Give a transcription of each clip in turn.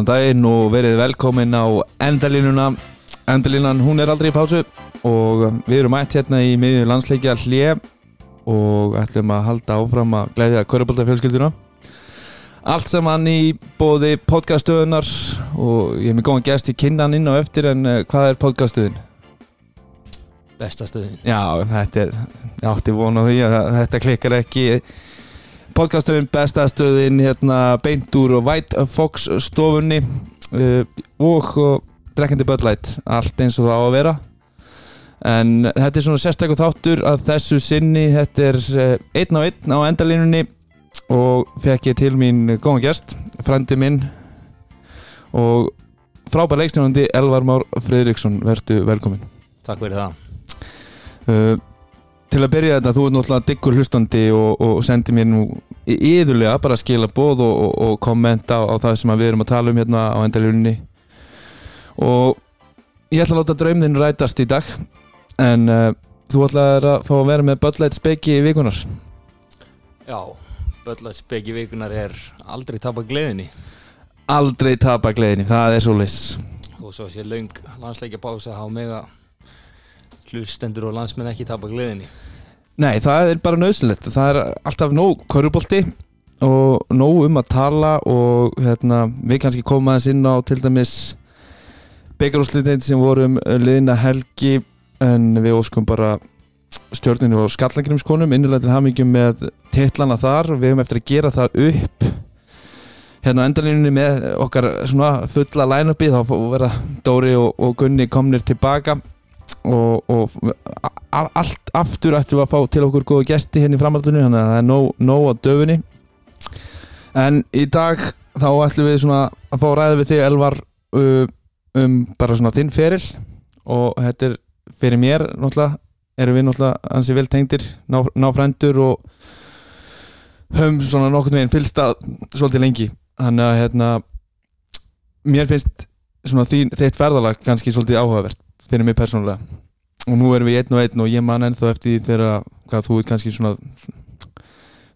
Góðan daginn og verið velkomin á endalínuna. Endalínan, hún er aldrei í pásu og við erum mætt hérna í miðju landsleikja hlje og ætlum að halda áfram að glæðja kvörubólda fjölskylduna Allt saman í bóði podcaststöðunar og ég er með góðan gæst í kinnan inn á eftir en uh, hvað er podcaststöðun? Besta stöðin. Já, þetta er, ég átti vona því að þetta klikkar ekki Podcastöðun, bestastöðin, hérna, beint úr White Fox stofunni uh, og uh, drekkandi böllætt, allt eins og það á að vera. En þetta er svona sérstaklega þáttur að þessu sinni, þetta er uh, einn á einn á endalínunni og fekk ég til mín góðan gæst, frendi minn og frábær leikstjónandi Elvar Már Fridriksson, verðu velkomin Takk fyrir það. Uh, til að byrja þetta, þú ert náttúrulega diggur hlustandi og, og sendi mér nú yðurlega bara að skila bóð og, og, og kommenta á, á það sem við erum að tala um hérna á endaljóninni og ég ætla að láta draumðin rætast í dag en uh, þú ætlaðir að fá að vera með böllætt speki í vikunar Já, Böllæts beki vikunar er aldrei tapa gleðinni. Aldrei tapa gleðinni, það er svo leys og svo sé laung landsleikja pása á mega hlustendur og landsmenn ekki tapa gleðinni. Nei, það er bara nöðsynlegt það er alltaf nóg körubólti og nóg um að tala og hérna, við kannski koma aðeins inn á til dæmis byggarúslitin sem voru um liðina helgi en við óskum bara stjórninu og skallangrimskonum innilega til hamingjum með titlana þar. Við höfum eftir að gera það upp hérna á endalínunni með okkar svona fulla line-upi þá verða Dóri og, og Gunni komnir tilbaka og, og allt aftur ættum við að fá til okkur góða gesti hérna í framhaldinu þannig að það er nóg, nóg á döfunni en í dag þá ætlum við svona að fá ræða við þig Elvar uh, um bara svona þinn feril. Og þetta er fyrir mér náttúrulega erum við náttúrulega ansi vel tengdir ná, ná frændur og höfum svona nokkurn veginn fylgsta svolítið lengi. Þannig að hérna mér finnst svona þín, þitt ferðalag kannski svolítið áhugavert fyrir mig persónulega. Og nú erum við einn og einn og ég man ennþá eftir því þegar hvað þú er kannski svona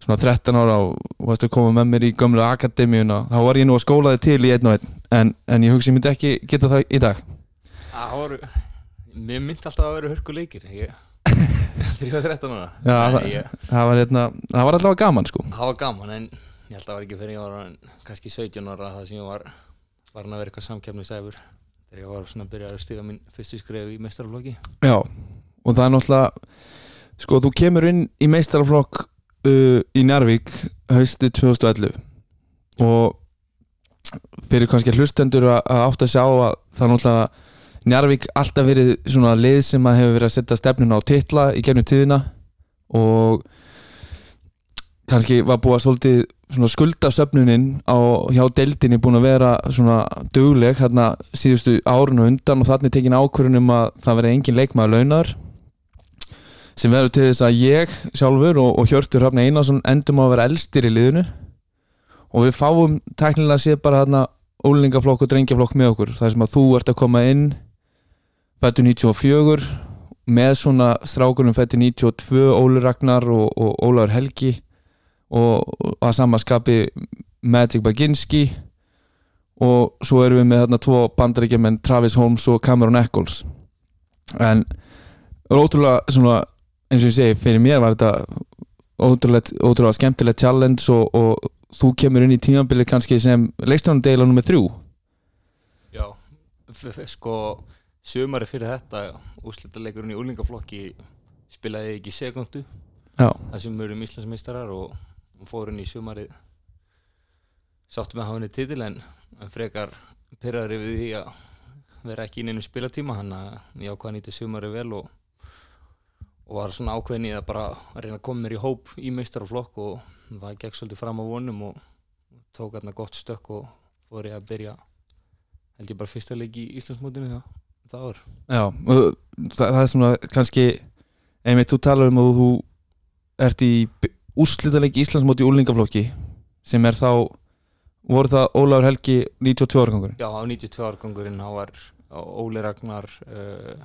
svona 13 ára og varst að koma með mér í gömlu akademíuna þá var ég nú að skóla þig til í einn og einn. En, en ég hugsi ég myndi ekki geta það í dag. Það voru Mér myndi alltaf að vera hörku leikir ég, Þegar ég var 13 ára. Já, það- ég, það var, hérna, það var allavega gaman sko. Það var gaman en ég held að það var ekki fyrir ég var kannski 17 ára það sem ég var var hann að vera eitthvað samkefnisæfur þegar ég var svona að byrja að stiga minn fyrstu skref í meistaraflokki. Já, og það er náttúrulega sko þú kemur inn í meistaraflokk uh, í Njarvík haustið 2011 og fyrir kannski hlustendur að, átt að sjá að það er náttúrulega Njarvík alltaf verið svona lið sem að hefur verið að setja stefnuna á titla í gegnum tíðina. Og kannski var búið að svolítið skuldasöfnunin á hjá deildinni búin að vera svona dugleg hérna síðustu árun og undan og þannig tekin ákvörðunum að það verði engin leikmaður launar sem verður til þess að ég sjálfur og, og Hjörtur Hrafn Einarsson endum að vera elstir í liðinu. Og við fáum tæknilega séð bara hérna ólingaflokk og drengjaflokk með okkur þar sem að þú ert að koma inn fættu 94 með svona strákunum fættu 92 Óli Ragnar og, og Ólaður Helgi og, að samaskapi Magic Baginski. Og svo erum við með þarna tvo bandaríkjumenn Travis Holmes og Cameron Eccles. En ótrúlega svona eins og ég segi, fyrir mér var þetta ótrúlega, ótrúlega skemmtilegt challenge og, og þú kemur inn í tímabilið kannski sem leikstjónandeila nummið þrjú. Já, sko sömari fyrir þetta úrslitaleikurinn í úlingaflokki spilaði ekki sekundu Já, það sem við erum Íslandsmeistarar og og fórum í sömarið sáttum með hafinni titil en, en frekar pyrraður yfir því að vera ekki í neinum spilatíma. Hann að ég ákvaða nýtti sömarið vel og, og var svona ákveðin í að bara að reyna að koma mér í hóp í meistaraflokk og það gekk svolítið fram á vonum og tók hérna gott stökk og fór ég að byrja held ég bara fyrsta leik í Íslandsmótinu það, það ár. Já það, það er svona kannski einmitt þú talar um að þú ert í úrslitaleik Íslandsmóti í úlingaflokki sem er þá voru það Ólafur Helgi 92 árgangur Já, á 92 árgangurinn þá var Óli Ragnar uh,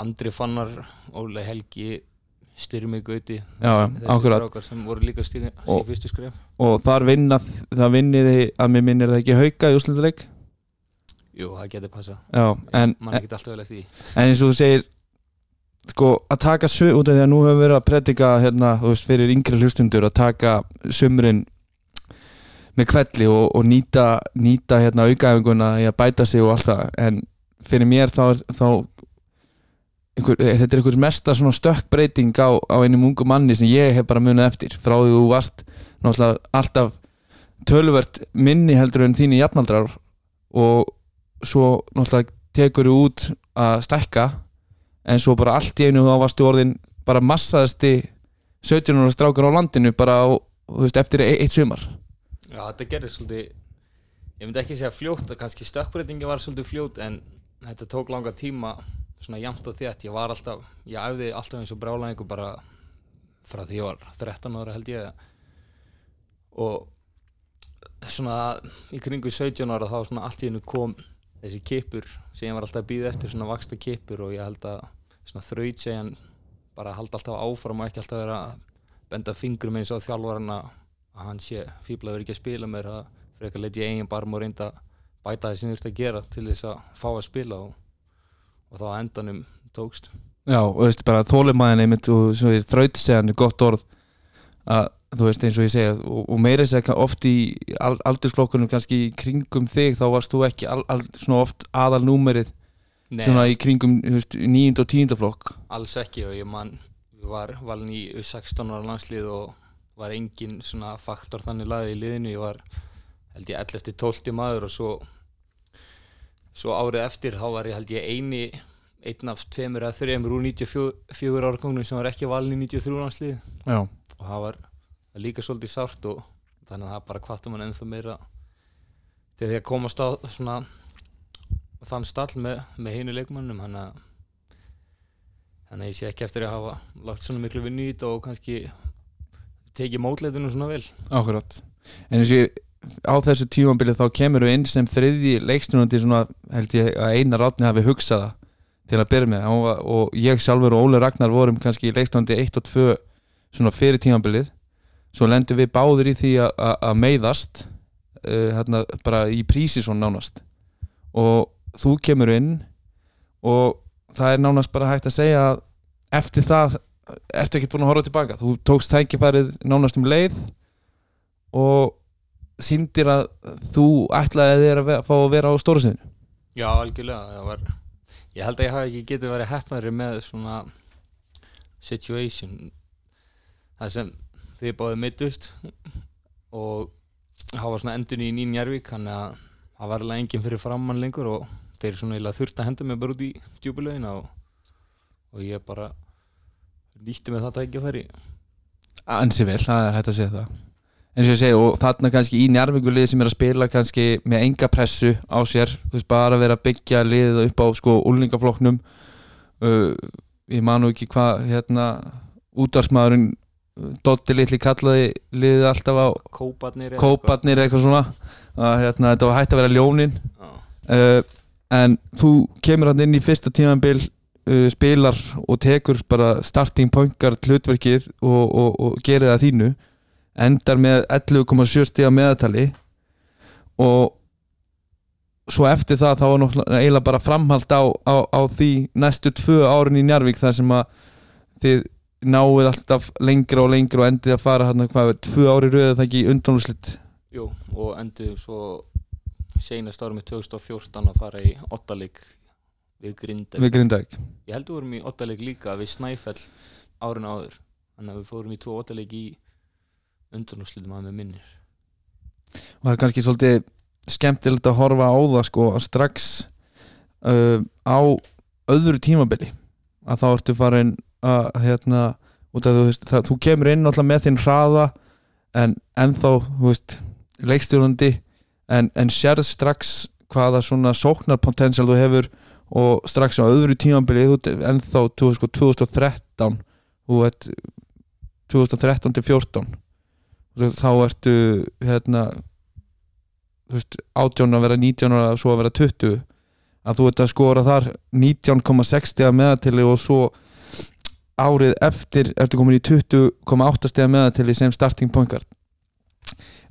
Andri Fannar Óli Helgi styrmi gauti strákar sem voru líka stíðin Og- og þar vinna það vinniði að mér minnir það ekki hauka í úslinduleik Jú, það getur passa já, en, mann ekki alltaf vel eftir því. en eins og þú segir sko að taka söm út af því að nú hefur verið að predika hérna, þú veist, fyrir yngri hlustundur að taka sömurinn með kvelli og, og nýta nýta hérna aukaæfinguna í að bæta sig og allt það, en fyrir mér þá þá einhver, þetta er einhver mesta svona stökkbreyting á, á einum ungum manni sem ég hef bara munið eftir. Frá því þú varst náttúrulega alltaf tölvert minni heldur en þínu jafnaldrar og svo náttúrulega tekur þú út að stækka en svo bara allt í einu þá varstu orðin bara massaðasti 17 ára strákar á landinu bara á, veist, eftir e eitt sumar. Já, þetta gerir svolítið ég myndi ekki segja fljótt kannski stökkbreytingi var svolítið fljótt en þetta tók langa tíma svona jæmt og þétt. Ég var alltaf, ég æfði alltaf eins og brálaðingu bara frá því ég var 13 ára held ég. Og svona í kringu 17 ára þá svona allt í hennu kom þessi kipur sem ég var alltaf að býða eftir svona vaksta kipur og ég held að svona þraut segjan bara halda alltaf áfram og ekki alltaf vera að benda fingrum eins á þjálfarana að hann sé fíblaður ekki að spila mér að frekar leti ég eigin barm og reynda bæta það sem þurfti að gera til þess að fá að spila og, og þá endanum tókst. Já, og þú veist, bara þólimaðin einmitt og svo er þrautsegan er gott orð að þú veist eins og ég segja og, og meira þess að oft í al, aldursflokkunum kannski í kringum þig þá varst þú ekki al, al, svona oft aðal númerið Nei, svona í kringum níund og tíunda flokk. Alls ekki og ég man var valin í 16 ára landslið og var engin svona faktor þannig laðið í liðinu. Ég var held ég 11 til 12 maður og svo svo árið eftir þá var ég held ég eini einn af tveimur eða þreimur úr 94 ára kongnum sem var ekki valin í 93 landslið. Já, og það var líka svolítið sárt og þannig að það bara kvartum hann ennþá meira. Til því að komast á svona þann stall með, með heinu leikmannum þannig að þannig að ég sé ekki eftir að hafa lagt svona miklu í þetta og kannski tekið mótleitunum svona vel. Akkurat. En eins og ég á þessu tímambili þá kemur við inn sem þriðji leikstjónandi svona held ég að Einar Átni hafi hugsað það til að byrja með. Og, og ég sjálfur og Óli Ragnar vorum kannski í leikstjónandi 1 og 2 svona fyrir tímambilið svo lendum við báður í því að- að að meiðast uh, hérna, bara í prísi svona nánast. Og þú kemur inn og það er nánast bara hægt að segja að eftir það ertu ekkert búin að horfa tilbaka. Þú tókst tækifærið nánast um leið og síndir að þú ætlaði þér að fá að vera á stóra sinni Já, algjörlega. Var, ég held að ég hafi ekki getið verið heppnari með svona situation. Það sem þið báðið mittust og það var svona endun í Nín Jærvík þannig að það var alveg enginn fyrir framann lengur og þeir svona eiginlega þurft að henda mig bara út í djúbulegina og, og ég bara nýtti með það tækifæri. Ansi vel, það er hægt að segja það. Eins og ég segi og þarna kannski í njárvingulið sem er að spila kannski með enga pressu á sér, þú veist bara að vera að byggja liðið upp á sko úlningafloknum uh, ég man nú ekki hvað hérna útvarsmaðurinn uh, Dotti litli kallaði liðið alltaf á Kóparnir eða eitthvað svona. Að hérna, þetta var hægt að vera ljónin eitthvað. Uh, en þú kemur hann inn í fyrsta tímanbil uh, spilar og tekur bara starting poingar hlutverkið og, og, og gerir það þínu. Endar með 11,7 stiga meðatali og svo eftir það þá var náttúrulega eiginlega bara framhald á, á, á því næstu tvö árin í Njarvík þar sem að þið náið alltaf lengra og lengra og endið að fara hann hvað, tvö ári röðu það ekki undanúslitt Jú, og endur svo seinast árum í 2014 að fara í ottaleg við Grindavík. Við Grindavík. Ég held við vorum í ottaleg líka við Snæfell árin áður þannig að við fórum í tvo ottaleg í undurnúslitum að með minnir. Og það er kannski svolítið skemmtilegt að horfa á það sko að strax uh, á öðru tímabili að þá ertu farin að hérna út af þú veist, það, þú kemur inn alltaf með þinn hraða en ennþá, þú veist, leikstjórnandi en, en sérð strax hvaða svona sóknarpotential þú hefur og strax á öðru tímabili þú ert ennþá 2000, 2013 þú ert 2013 til 14 Þú- þá ertu hérna þú veist, 18 að vera 19 og svo að vera 20 að þú ert að skora þar 19,60 að meðatili og svo árið eftir ertu komin í 20,8 stega meðatili sem starting point guard?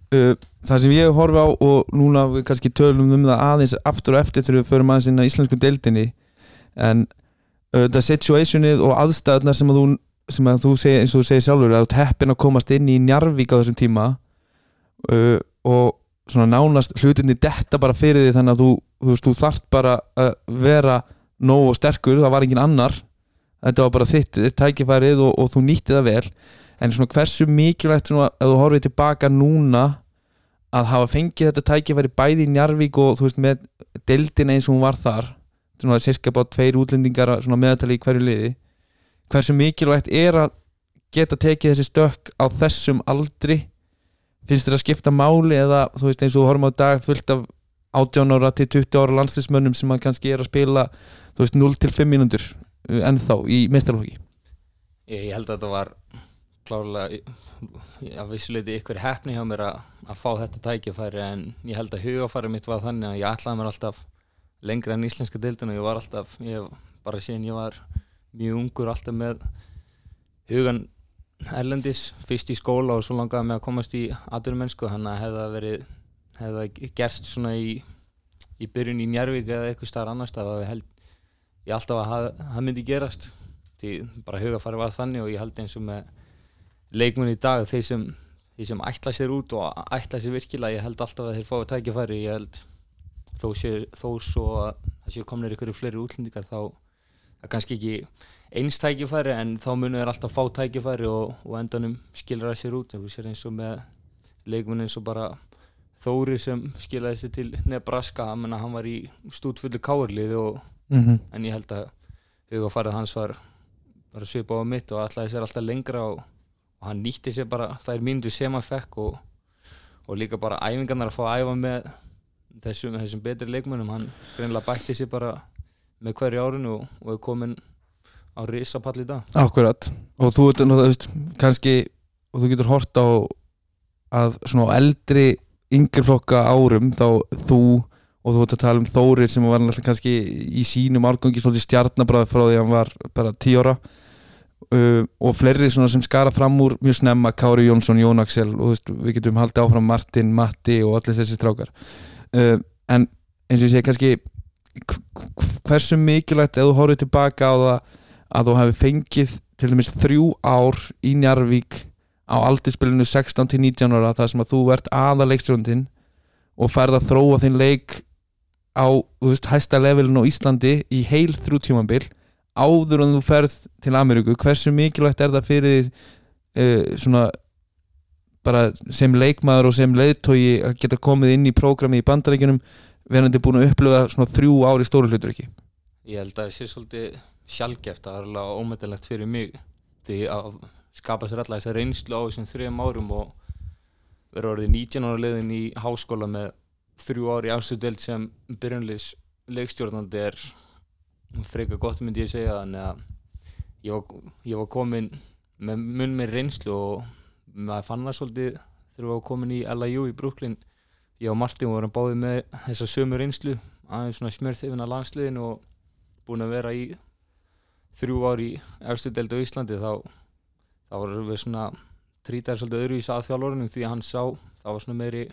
Uh, það sem ég horfi á og núna við kannski tölum um það aðeins aftur og eftir þegar við förum aðeins inn á íslensku deildinni en uh, það situationið og aðstæðunar sem að þú sem að þú segir eins og þú segir sjálfur að þú teppin að komast inn í Njarvík á þessum tíma uh, og svona nánast hlutinni detta bara fyrir því þannig að þú, þú, þú þarft bara að vera nóg og sterkur, það var engin annar þetta var bara þitt, þitt tækifærið og, og þú nýtti það vel. En svona hversu mikilvægt svona að þú horfið tilbaka núna að hafa fengið þetta tækifæri bæði í Njarvík og þú veist með deildin eins og hún var þar svona cirka bá tveir útlendingar svona meðatali í hverju liði hversu mikilvægt er að geta tekið þessi stökk á þessum aldri? Finnst þér að skipta máli eða þú veist eins og horfum á dag fullt af 18 ára til 20 ára landslýsmönnum sem að kannski er að spila þú veist 0 til 5 mínútur ennþá í meistarlóki Ég, held að þetta var klárlega að vissuleiti ykkur hefni hjá mér að, að fá þetta tækifæri en ég held að hugafæri mitt var þannig að ég ætlaði mér alltaf lengra enn íslenska deildin og ég var alltaf, ég bara síðan ég var mjög ungur alltaf með hugan erlendis fyrst í skóla og svo langaði mig að komast í aðurumennsku þannig að hefða verið hefða gerst svona í í byrjun í Njárvík eða eitthvað starf annar stað og ég held ég alltaf að það myndi gerast. Því bara hugafæri var þannig og ég held eins og með leikmunni í dag þeir sem, þeir sem ætla sér út og ætla sér virkilega ég held alltaf að þeir fái tækifæri. Ég held þó, sé, þó svo að það séu komnir ykkur í fleiri útlendingar þá er kannski ekki eins tækifæri en þá munir þeir alltaf fá tækifæri og, og endanum skilur það sér út. Eins og með leikmunni eins og bara Þóri sem skilaði sér til Nebraska. Hann var í stútfullu káurlið mm -hmm. en ég held að hugafarið hans var bara svipað á mitt og ætlaði sér alltaf lengra og, og hann nýtti sér bara þær myndu sem hann fekk og, og líka bara æfingarnar að fá að æfa með þessum, þessum betri leikmönum hann greinlega bætti sér bara með hverju árinu og, og er komin á risapall í dag. Akkurat. Og þú veist kannski og þú getur hort á að svona eldri yngri flokka árum þá þú og þú ætti að tala um Þórir sem var alltaf kannski í sínum árgangi svolítið stjarnabræði frá því að hann var bara tí ára. Uh, og fleiri sem skara fram úr mjög snemma Kári Jónsson, Jón Axel og veist, við getum haldið áfram Martin, Matti og allir þessi strákar. Uh, en eins og ég segi kannski hversu mikilvægt ef þú horfið tilbaka á það að þú hefði fengið til dæmis þrjú ár í Njarvík á aldurspilinu 16-19 ára þar sem að þú ert aða leikstjóndin og færð að þróa þinn leik á, veist, hæsta levelin á Íslandi í heil þrjú tímanbil áður en þú ferð til Ameríku hversu mikilvægt er það fyrir uh, svona bara sem leikmaður og sem leiðtói að geta komið inn í prógrami í bandaríkunum verðandi búin að upplöfa svona þrjú ári stóru hlutur ekki Ég held að það sé svolítið sjálfgeft að það er alveg ómetanlegt fyrir mig því að skapa sér alltaf þess að reynslu á þessum þrejum árum og vera orðið 19 ára leiðin í háskóla með þrjú ári afstöðdelt sem byrjunleis leikstjórnandi er freka gott myndi ég segja að ég var, ég var komin með mun með reynslu og maður fann það svolítið þegar við varum komin í LIU í Brooklyn. Ég og Martin vorum báðið með þessa sömu reynslu aðeins svona smjörþifin að landsliðin og búin að vera í þrjú ári afstöðdelt á Íslandi þá þá vorum við svona trítið svolítið öðruvís að þjálfurinn því að hann sá það var svona meiri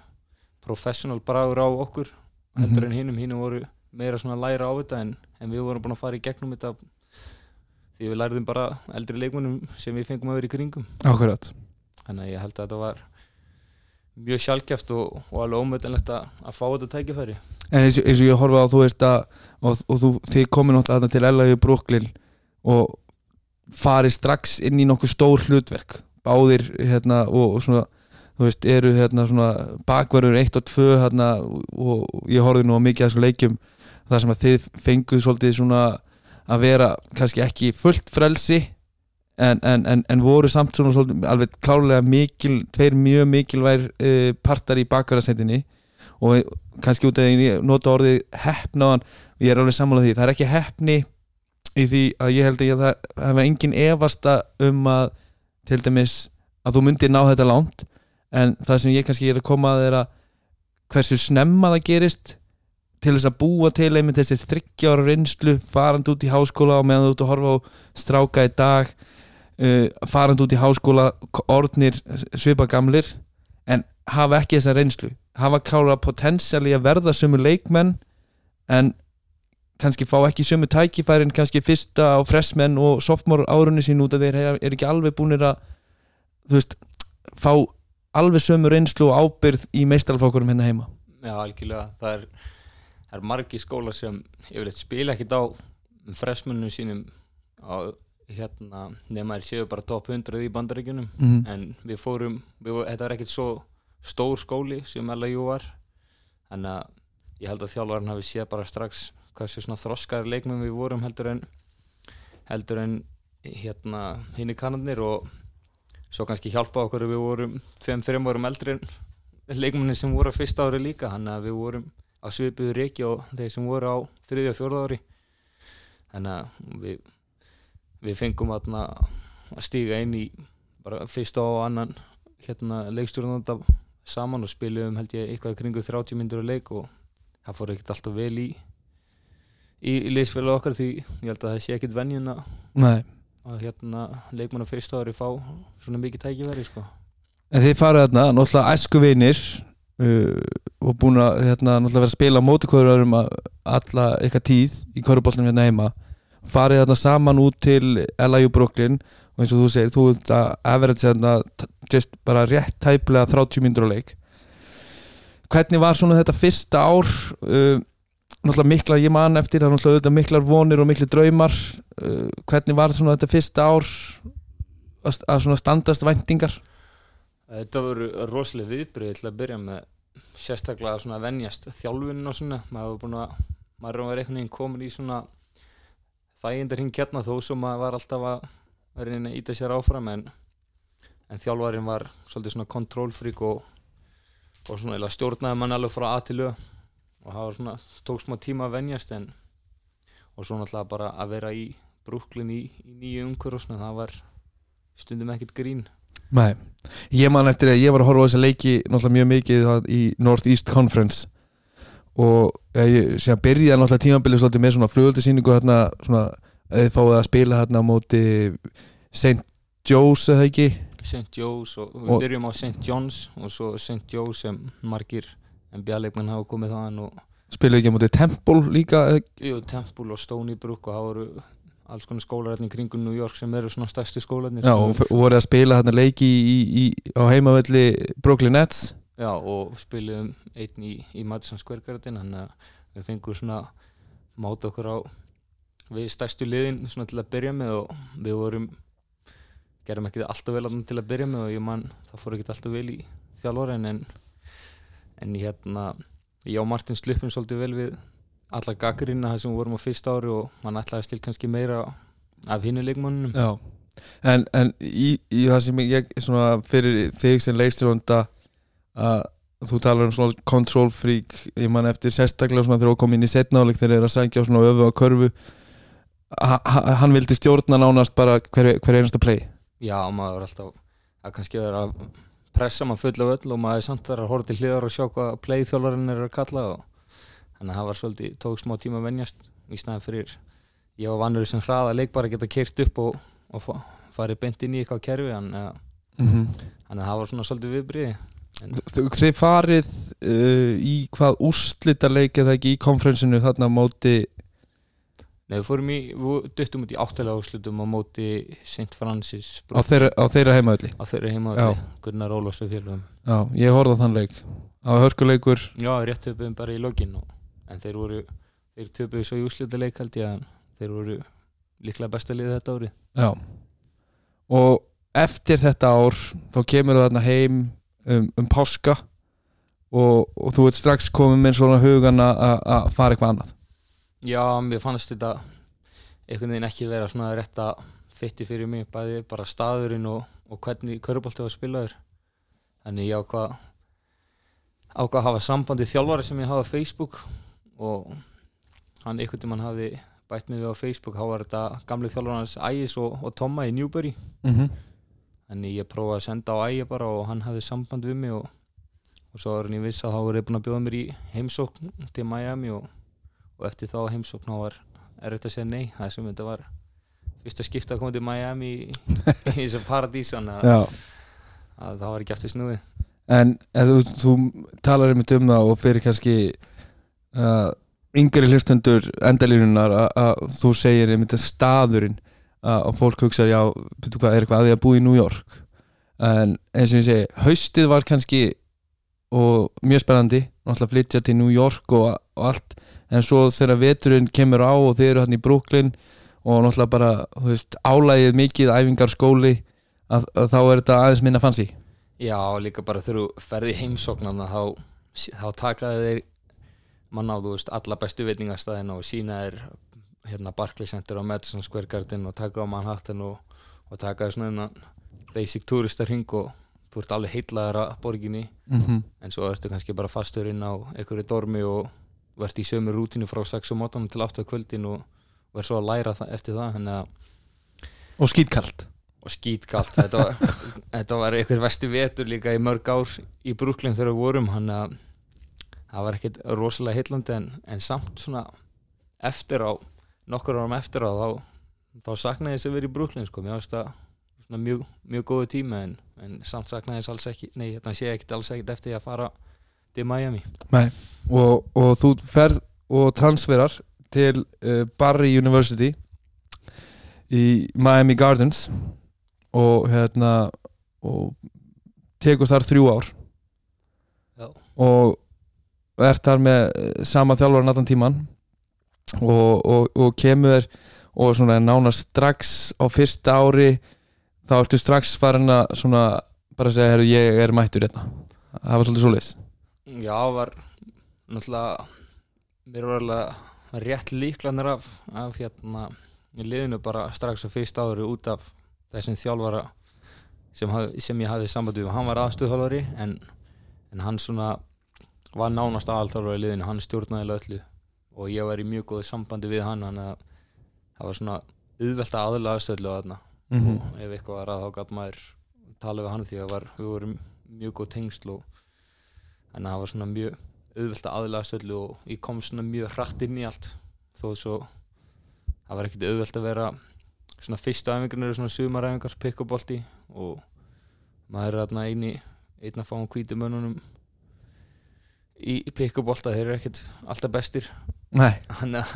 professional bragur á okkur mm -hmm. heldur en hinnum, hinnum voru meira svona læra á þetta en, en við vorum búin að fara í gegnum þetta því við læriðum bara eldri leikmunum sem við fengum að vera í kringum. Akkurat. Þannig að ég held að þetta var mjög sjálfgeft og, og alveg ómöðanlegt að, fá þetta tækifæri. En eins, eins og ég horfa á þú veist að og, og þú, þið komið náttúrulega til LA í Brooklyn og farið strax inn í nokkuð stór hlutverk báðir hérna og, og svona þú veist, eru hérna svona bakverður 1 og 2 hérna og ég horfði nú mikið að þessu leikjum þar sem að þið fenguð svolítið svona að vera kannski ekki fullt frelsi en, en, en, en voru samt svona svolítið alveg klálega mikil, tveir mjög mikilvær uh, partar í bakverðarsetinni og kannski út af því að nota orðið hefnaðan, ég er alveg sammálað því, það er ekki hefni í því að ég held að það hefur engin evasta um að til dæmis að þú myndir ná þetta lánt en það sem ég kannski er að koma að er að hversu snemma það gerist til þess að búa til einmitt þessi þryggjára reynslu farand út í háskóla og meðan þú ert að horfa á stráka í dag uh, farand út í háskóla orðnir svipa gamlir en hafa ekki þessa reynslu. Hafa klára potensiali að verða sömu leikmenn en kannski fá ekki sömu tækifærin kannski fyrsta á freshmenn og sophomore árunni sín út að þeir er ekki alveg búinir að þú veist, fá alveg sömu reynslu og ábyrð í meistaralfókurum hérna heima? Já, algjörlega, það er, það er margi skóla sem yfirleitt spila ekkit á freshmenninu sínum á, hérna, nema þeir séu bara top 100 í bandaríkjunum. Mm. en við fórum, við, þetta var ekkit svo stór skóli sem LAU var. Þannig að ég held að þjálfarinn hafi séð bara strax hvað sé svona þroskar leikmenn við vorum heldur en heldur en hérna hinn í kannanir og svo kannski hjálpa okkur að við vorum 5-3 árum eldri en leikmennin sem voru á fyrsta ári líka þannig að við vorum á svipiðu reiki og þeir sem voru á þriðja og fjórða ári þannig að við við fengum að stíga inn í fyrsta og annan hérna leikstjórnanda saman og spilum held ég eitthvað kringu 30 myndur á leik og það fór ekkert alltaf vel í í, í leysfélag okkar því ég held að það sé ekkert venjun að. Að hérna leikmann á fyrsta ári fá svona mikið tækifæri sko. En þið farið þarna, náttúrulega æsku vinir uh, og búin að hérna, vera að spila móti hverjum alla ykkar tíð í korfuboltunum hérna heima farið þarna saman út til LIU Brooklyn og eins og þú segir, þú ert að average þarna just bara rétt tæplega 30 myndur á leik hvernig var svona þetta fyrsta ár uh, náttúrulega miklar, ég man eftir það náttúrulega auðvitað miklar vonir og miklir draumar uh, hvernig var svona þetta fyrsta ár að, að standast væntingar? Þetta voru rosalega viðbrið til að byrja með sérstaklega svona að venjast þjálfunin og svona. Maður var búin að, maður var einhvern veginn komin í svona þægindar hinn kjarna þó sem maður var alltaf að reyna að íta sér áfram en, en þjálfarin var svolítið svona kontrólfrík og, og svona stjórnaði mann alveg frá að til lög og það var svona, tók smá tíma að venjast en og svo náttúrulega bara að vera í Brooklyn í, í nýju umhver og svona það var stundum ekkert grín Nei, ég man eftir að ég var að horfa á þessa leiki náttúrulega mjög mikið í North East Conference og ég sé að byrja náttúrulega tímabilið svolítið með svona flugöldisýningu þarna svona, fáið að spila þarna á móti St. Joe's eða ekki St. Joe's og við Og- byrjum á St. John's og svo St. Joe's sem margir NBA-leikmenn hafa komið þaðan og spilaði ekki á móti Temple líka jú, Temple og Stony Brook og það voru alls konar skólararnir kringum New York sem eru svona stærsti skólarnir. Já, og, voru að spila þarna leiki í, í, í, á heimavelli Brooklyn Nets. Já, og spilum einn í, í Madison Square Garden þannig að við fengum svona máta okkur á við stærstu liðin svona til að byrja með og við vorum gerum ekki alltaf vel þarna til að byrja með og ég man það fór ekki alltaf vel í þjálfórin en, en ég hérna ég og Martin sluppum svolítið vel við alla gaggrina það sem við vorum á fyrsta ári og mann ætlaði til kannski meira af hinnu leikmannunum Já, en, en í, í það sem ég svona fyrir þig sem leikstjónda að þú talar um svona control freak ég man eftir sérstaklega svona þegar þú kom inn í setnáleik þegar þeir eru að sækja svona öfu á körfu ha, ha, hann vildi stjórna nánast bara hver, hver einasta play. Já, maður er alltaf að kannski vera að pressa maður full af öll og maður er samt þar að horfa til hliðar og sjá hvað playþjólarinn er að kalla og þannig að það var svolítið, tók smá tíma að venjast í snæðan fyrir ég var vannur sem hraða leik bara að geta keirt upp og, og fa farið beint inn í eitthvað kerfi þannig að, mm -hmm. að það var svona svolítið viðbriði Þið farið uh, í hvað úrslita leikið það ekki í konferensinu þarna móti Nei, við fórum í, við duttum út í áttalega úrslutum á móti St. Francis á þeirra, á þeirra heimavelli? Á þeirra heima Já. Gunnar Ólafs og félagum Já, ég horfði á þann leik. Á hörkuleikur. Já, rétt töpuðum bara í lokin og, en þeir voru, þeir töpuðu svo í úrslutaleik held ég að þeir voru líklega besta liðið þetta ári Já. Og eftir þetta ár þá kemur það þarna heim um, um páska og, og þú ert strax komið með svona hugan að fara eitthvað annað Já, mér fannst þetta einhvern veginn ekki vera svona rétt að fytti fyrir mig, bæði bara staðurinn og, og hvernig körubolti var spilaður. Þannig ég ákvað ákvað að hafa sambandi þjálfari sem ég hafa á Facebook og hann einhvern tímann hafði bætt mig við á Facebook, þá var þetta gamli þjálfari hans Ægis og, og Tomma í Newbury. Mm -hmm. Þannig ég prófaði að senda á ægi bara og hann hafði samband við mig og, og svo var hann ég viss að þá voru búin að bjóða mér í heimsókn til Miami og, og eftir þá heimsókn var erfitt að segja nei. Það sem þetta var fyrsta skipta að koma til Miami í, þessu paradís þannig að, að það var ekki aftur snúið. En þú, þú talar einmitt um það og fyrir kannski uh, yngri hlustundur endalínunar að, að þú segir einmitt að staðurinn að, að fólk hugsa, já, betur hvað, er eitthvað að því að búa í New York? En eins og ég segi, haustið var kannski og mjög spennandi náttúrulega flytja til New York og, og allt en svo þegar veturinn kemur á og þeir eru hann í Brooklyn og náttúrulega bara, þú veist, álægið mikið æfingar skóli að, að þá er þetta aðeins minna fancy Já, líka bara þegar þú ferði í heimsóknarna þá, þá takaði þeir manna á, þú veist, alla bestu veitingastæðina og sína þeir hérna Barclays Center og Madison Square Garden og taka á Manhattan og, og taka svona basic turistarhing og þú ert alveg heitlaður að borginni mm -hmm. en svo ertu kannski bara fastur inn á einhverju dormi og verðt í sömu rútinu frá 6 um mótanum til 8 kvöldin og verð svo að læra það, eftir það og skýtkalt og skítkalt. Þetta þetta var einhver vesti vetur líka í mörg ár í Brooklyn þegar við vorum hann að það var ekkert rosalega heillandi en, en samt svona eftir á nokkur árum eftir á þá, þá saknaði þess að vera í Brooklyn sko, mér finnst það mjög, mjög góðu tíma en, en samt saknaði þess alls ekki nei, þetta sé ekkert alls ekkert eftir að fara til Miami. Og, og þú ferð og transferar til uh, Barry University í Miami Gardens og hérna og tekur þar þrjú ár Já. og ert þar með eh, sama þjálfur allan tíman og, og, og kemur og svona nánast strax á fyrsta ári þá ertu strax farin að svona bara segja, herru, ég er mættur hérna það var svolítið svoleiðis Já, var náttúrulega mér var alveg rétt líklanir af, af hérna í liðinu bara strax á fyrst ári út af þessum þjálfara sem, haf, sem ég hafði samband við. Hann var aðstöðhálfari en, en hann svona var nánast aðalþjálfari í liðinu, hann stjórnaði öllu og ég var í mjög góðu sambandi við hann þannig að það var svona auðvelt að aðla aðstöðlu á þarna. Mm og ef eitthvað var að þá gæt maður tala við hann því að var, við vorum mjög góð tengsl og að það var svona mjög auðvelt að aðlaga stöðlu og ég kom svona mjög hratt inn í allt. Þó svo það var ekkert auðvelt að vera svona fyrstu æfingarnir eru svona sumaræfingar pikkubolti og maður er þarna eini einn að fá um hvítu mönnunum í, pikkubolta þeir eru ekkert alltaf bestir. Nei, þannig að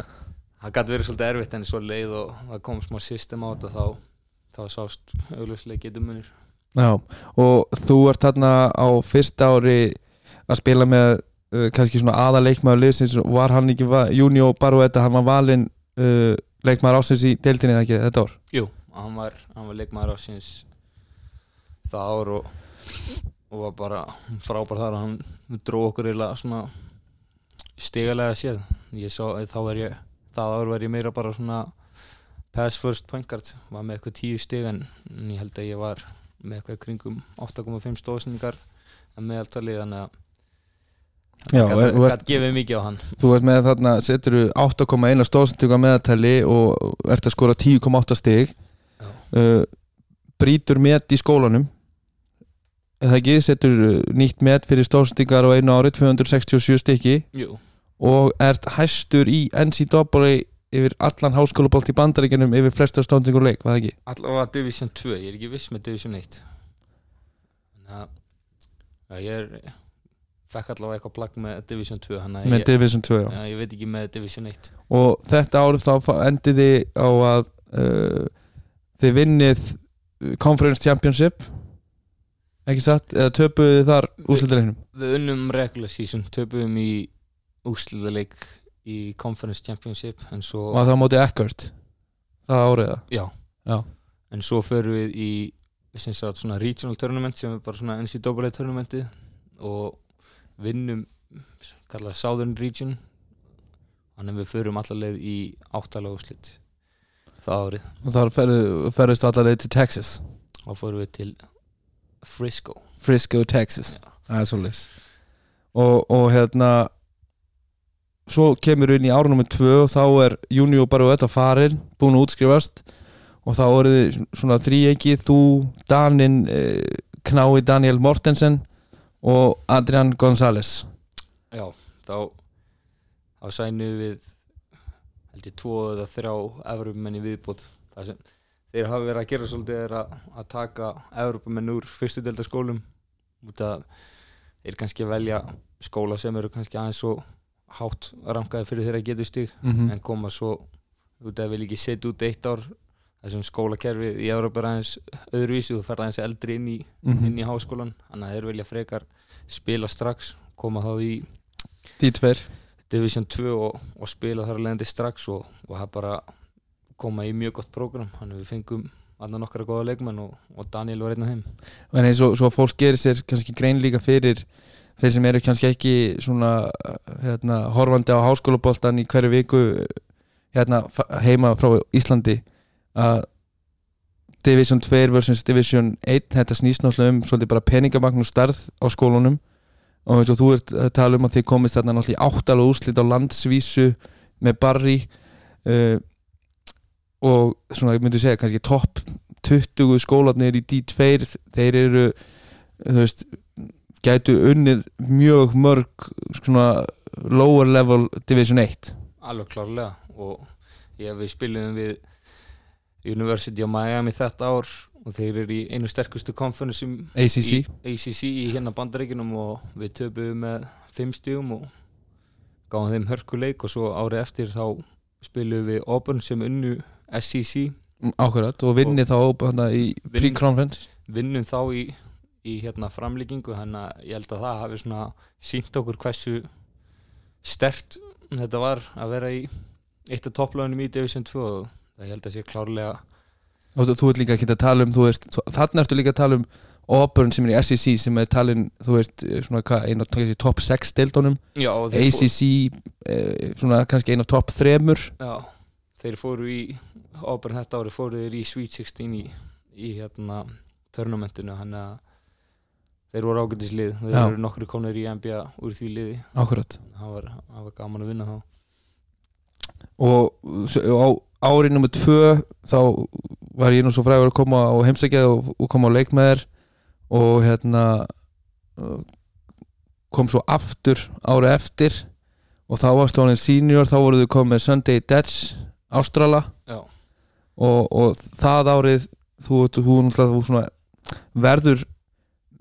það gæti verið svolítið erfitt en svo leið og það kom smá system á þetta þá, þá sást augljóslega getur munir já og þú ert þarna á fyrsta ári að spila með uh, kannski svona aðaleikmaður liðsins var hann ekki, va- Júnió Baruetta hann var valinn uh, leikmaður ásins í deildinni eða ekki þetta ár? Jú, hann var, hann var leikmaður ásins það ár og, og var bara frábær þar og hann dró okkur eða svona stigalega séð. Sá, ég það ár var ég meira bara svona pass first point guard var með eitthvað tíu stig en en ég held að ég var með eitthvað kringum 8,5 stóðsendingar að meðaltali þannig að gat, gefið mikið á hann. Þú ert með þarna, setur 8,1 stóðsendingu að meðatæli og ert að skora 10,8 stig. Uh, Brýtur met í skólanum. Eða ekki, setur uh, nýtt met fyrir stóðsendingar á einu ári 267 stykki. Jú, og ert hæstur í NCAA yfir allan háskólabolt í bandaríkjunum yfir flesta stóðsendingur leik, var það ekki? allavega Division 2, ég er ekki viss með Division 1 þannig að ég er fekk allavega eitthvað plagg með Division 2 þannig að með ég, Division 2 já. já, ég veit ekki með Division 1 og þetta árið þá fa- endið þið á að uh, þið vinnið uh, Conference Championship ekki satt, eða töpuðu þið þar úrslutareiknum við unnum regular season, töpuðum í úrslutaleik í Conference Championship en svo, og það á móti Eckert? Það árið það já, Já. en svo förum við í sagt regional tournament sem er bara NCAA tournamenti og vinnum kallað Southern Region. Þannig að við förum allar leið í áttalega úrslit það árið. Og þar ferðu- ferðust allar leið til Texas? Og fórum við til Frisco. Frisco, Texas. Og, og hérna svo kemur við inn í árunum með tvö og þá er Júnió bara og þetta farin búin að útskrifast. Og þá eru þið svona þríegi þú, Danin eh, Knái Daniel Mortensen og Adrian González. Já, þá þá sænu við held ég tvo eða þrjá efrumenn í viðbót. Það sem þeir hafa verið að gera svolítið er að, að taka Evropamenn úr fyrstu delta skólum. Út að þeir kannski velja skóla sem eru kannski aðeins svo hátt rankaði fyrir þeirra getur stig mm en koma svo út að vil ekki setja út eitt ár þessum skólakerfi í Európa er aðeins öðruvísi þú fer aðeins eldri inn í, Mhm. inn í háskólan þannig að þeir vilja frekar spila strax koma þá í Því tver Division 2 og, og spila þar að leiðandi strax og, og það bara koma í mjög gott prógram. Þannig að við fengum annar nokkra góða leikmenn og, og Daniel var einn af þeim. En eins og svo að fólk gerir sér kannski grein líka fyrir þeir sem eru kannski ekki svona hérna, horfandi á háskólaboltan í hverju viku hérna, heima frá Íslandi að Division 2 versus Division 1 þetta snýst náttúrulega um svolítið bara peningabagn og starð á skólunum. Og eins og þú ert að tala um að þið komist þarna náttúrulega í áttalega úrslit á landsvísu með Barry uh, og svona ég myndi segja kannski topp 20 skólanir í D2 þeir eru þú veist gætu unnið mjög mörg svona lower level division 1 alveg klárlega og ég við spilum við University of Miami þetta ár og þeir eru í einu sterkustu konferensum ACC í, ACC í hérna bandaríkinum og við töpuðum með fimm stígum og gáðum þeim hörkuleik og svo árið eftir þá spilum við Auburn sem unnu SEC ákveðat og vinni þá hana, í pre-conference. vinnum þá í, í hérna framlíkingu þannig að ég held að það hafi svona sínt okkur hversu stert þetta var að vera í eitt af topplagunum í Division 2 og það held að sé klárlega og þú, ert líka ekki að tala um veist, þannig ertu líka að tala um Auburn sem er í SEC sem er talin þú veist, svona hvað, einn af top 6 deildunum, já, og þeir, fó, ACC eh, svona kannski einn af top 3 já, þeir fóru í Auburn þetta ári fóru þeir í Sweet 16 í, í hérna törnumentinu þannig að þeir voru ágætislið þeir Já. eru nokkru konur í NBA úr því liði. Ákveðat það var, var gaman að vinna þá. Og á árið nummer tvö þá var ég nú svo frægur að koma á heimsækjað og, og koma á leik með þér. Og hérna uh, kom svo aftur árið eftir. Og þá varstu hann senior þá voruð þau komið Sunday Dutch Ástrala. Og, og það árið þú, þú, þú, þú verður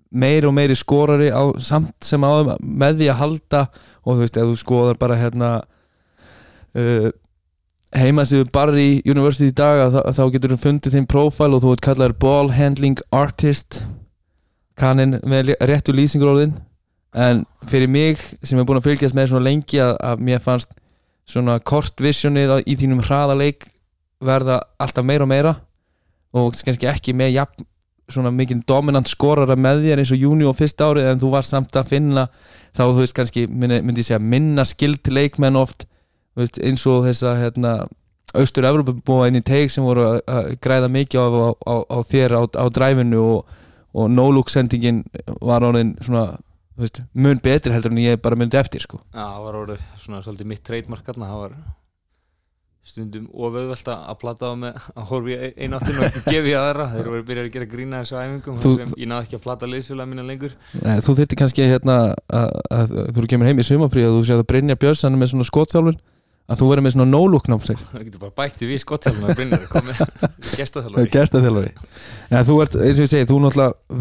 meiri og meiri skorari á, samt sem á með því að halda. Og þú veist, ef þú skoðar bara hérna uh, heimasíðu bara í University í dag að, þá- þá getur þú fundið þinn profile og þú ert kallaður ball handling artist. Kannin með réttu lýsingur orðin. En fyrir mig sem er búin að fylgjast með svona lengi að, að mér fannst svona kort visionið í þínum hraðaleik verða alltaf meira og meira. Og kannski ekki með jafn, svona mikið dominant skorara með þér eins og júni og fyrsta árið en þú var samt að finna þá þú veist kannski myndi, ég segja minna skild leikmenn oft veist, eins og þessa hérna, austur Evropabúa inn í teig sem voru að, að græða mikið á, á, á, á þér á, á dræfinu og, og no-look sendingin var orðin svona veist, mun betri heldur en ég bara myndi eftir sko. Já, það var orðið svona svolítið mitt treytmark þarna, það var stundum ofauðvelt að plata á með að horfa í einu áttinu og gefa í aðra. Þeir voru byrjað að gera grína þessu æfingum Þú- ég náði ekki að plata liðsfélag mína lengur. Nei, þú þyrfti kannski hérna að, að, að þú kemur heim í sumafrí að þú séð að Brynja Björnsson með svona skotþjálfun að þú verður með svona no-look námseg það getur bara bætti við skottþjálfum að Brynjar komið gestaþjálfari. Ja, þú þú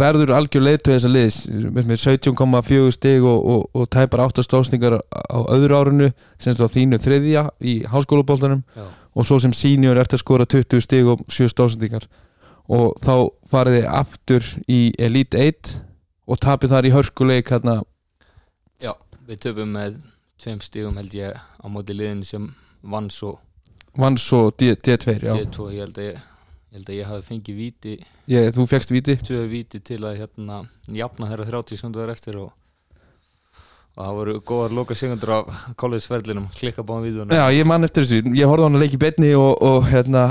verður algjör leitu þessa liðs. Með með 17,4 stig og, og, og tæpar 8 stóðsningar á öðru árinu sem svo þínu þriðja í háskólaboltanum Já, og svo sem senior eftir að skora 20 stig og 7 stóðsningar og þá farið þið aftur í Elite 1 og tapið þar í hörkuleik hérna. Já, við töpum með tveim stigum held ég á móti liðin sem vann svo vann svo D- D2 já. D2, ég held að ég, held að ég hafi fengið víti. Ég, þú fegst viti tvö víti til að hérna jafna þeirra 30 sekundur eftir og og það voru góðar loka sekundur af kollegisverðlinum, klikka báðum vídunum Já, ég man eftir þessu, ég horfði á hann að leiki betni og, og hérna,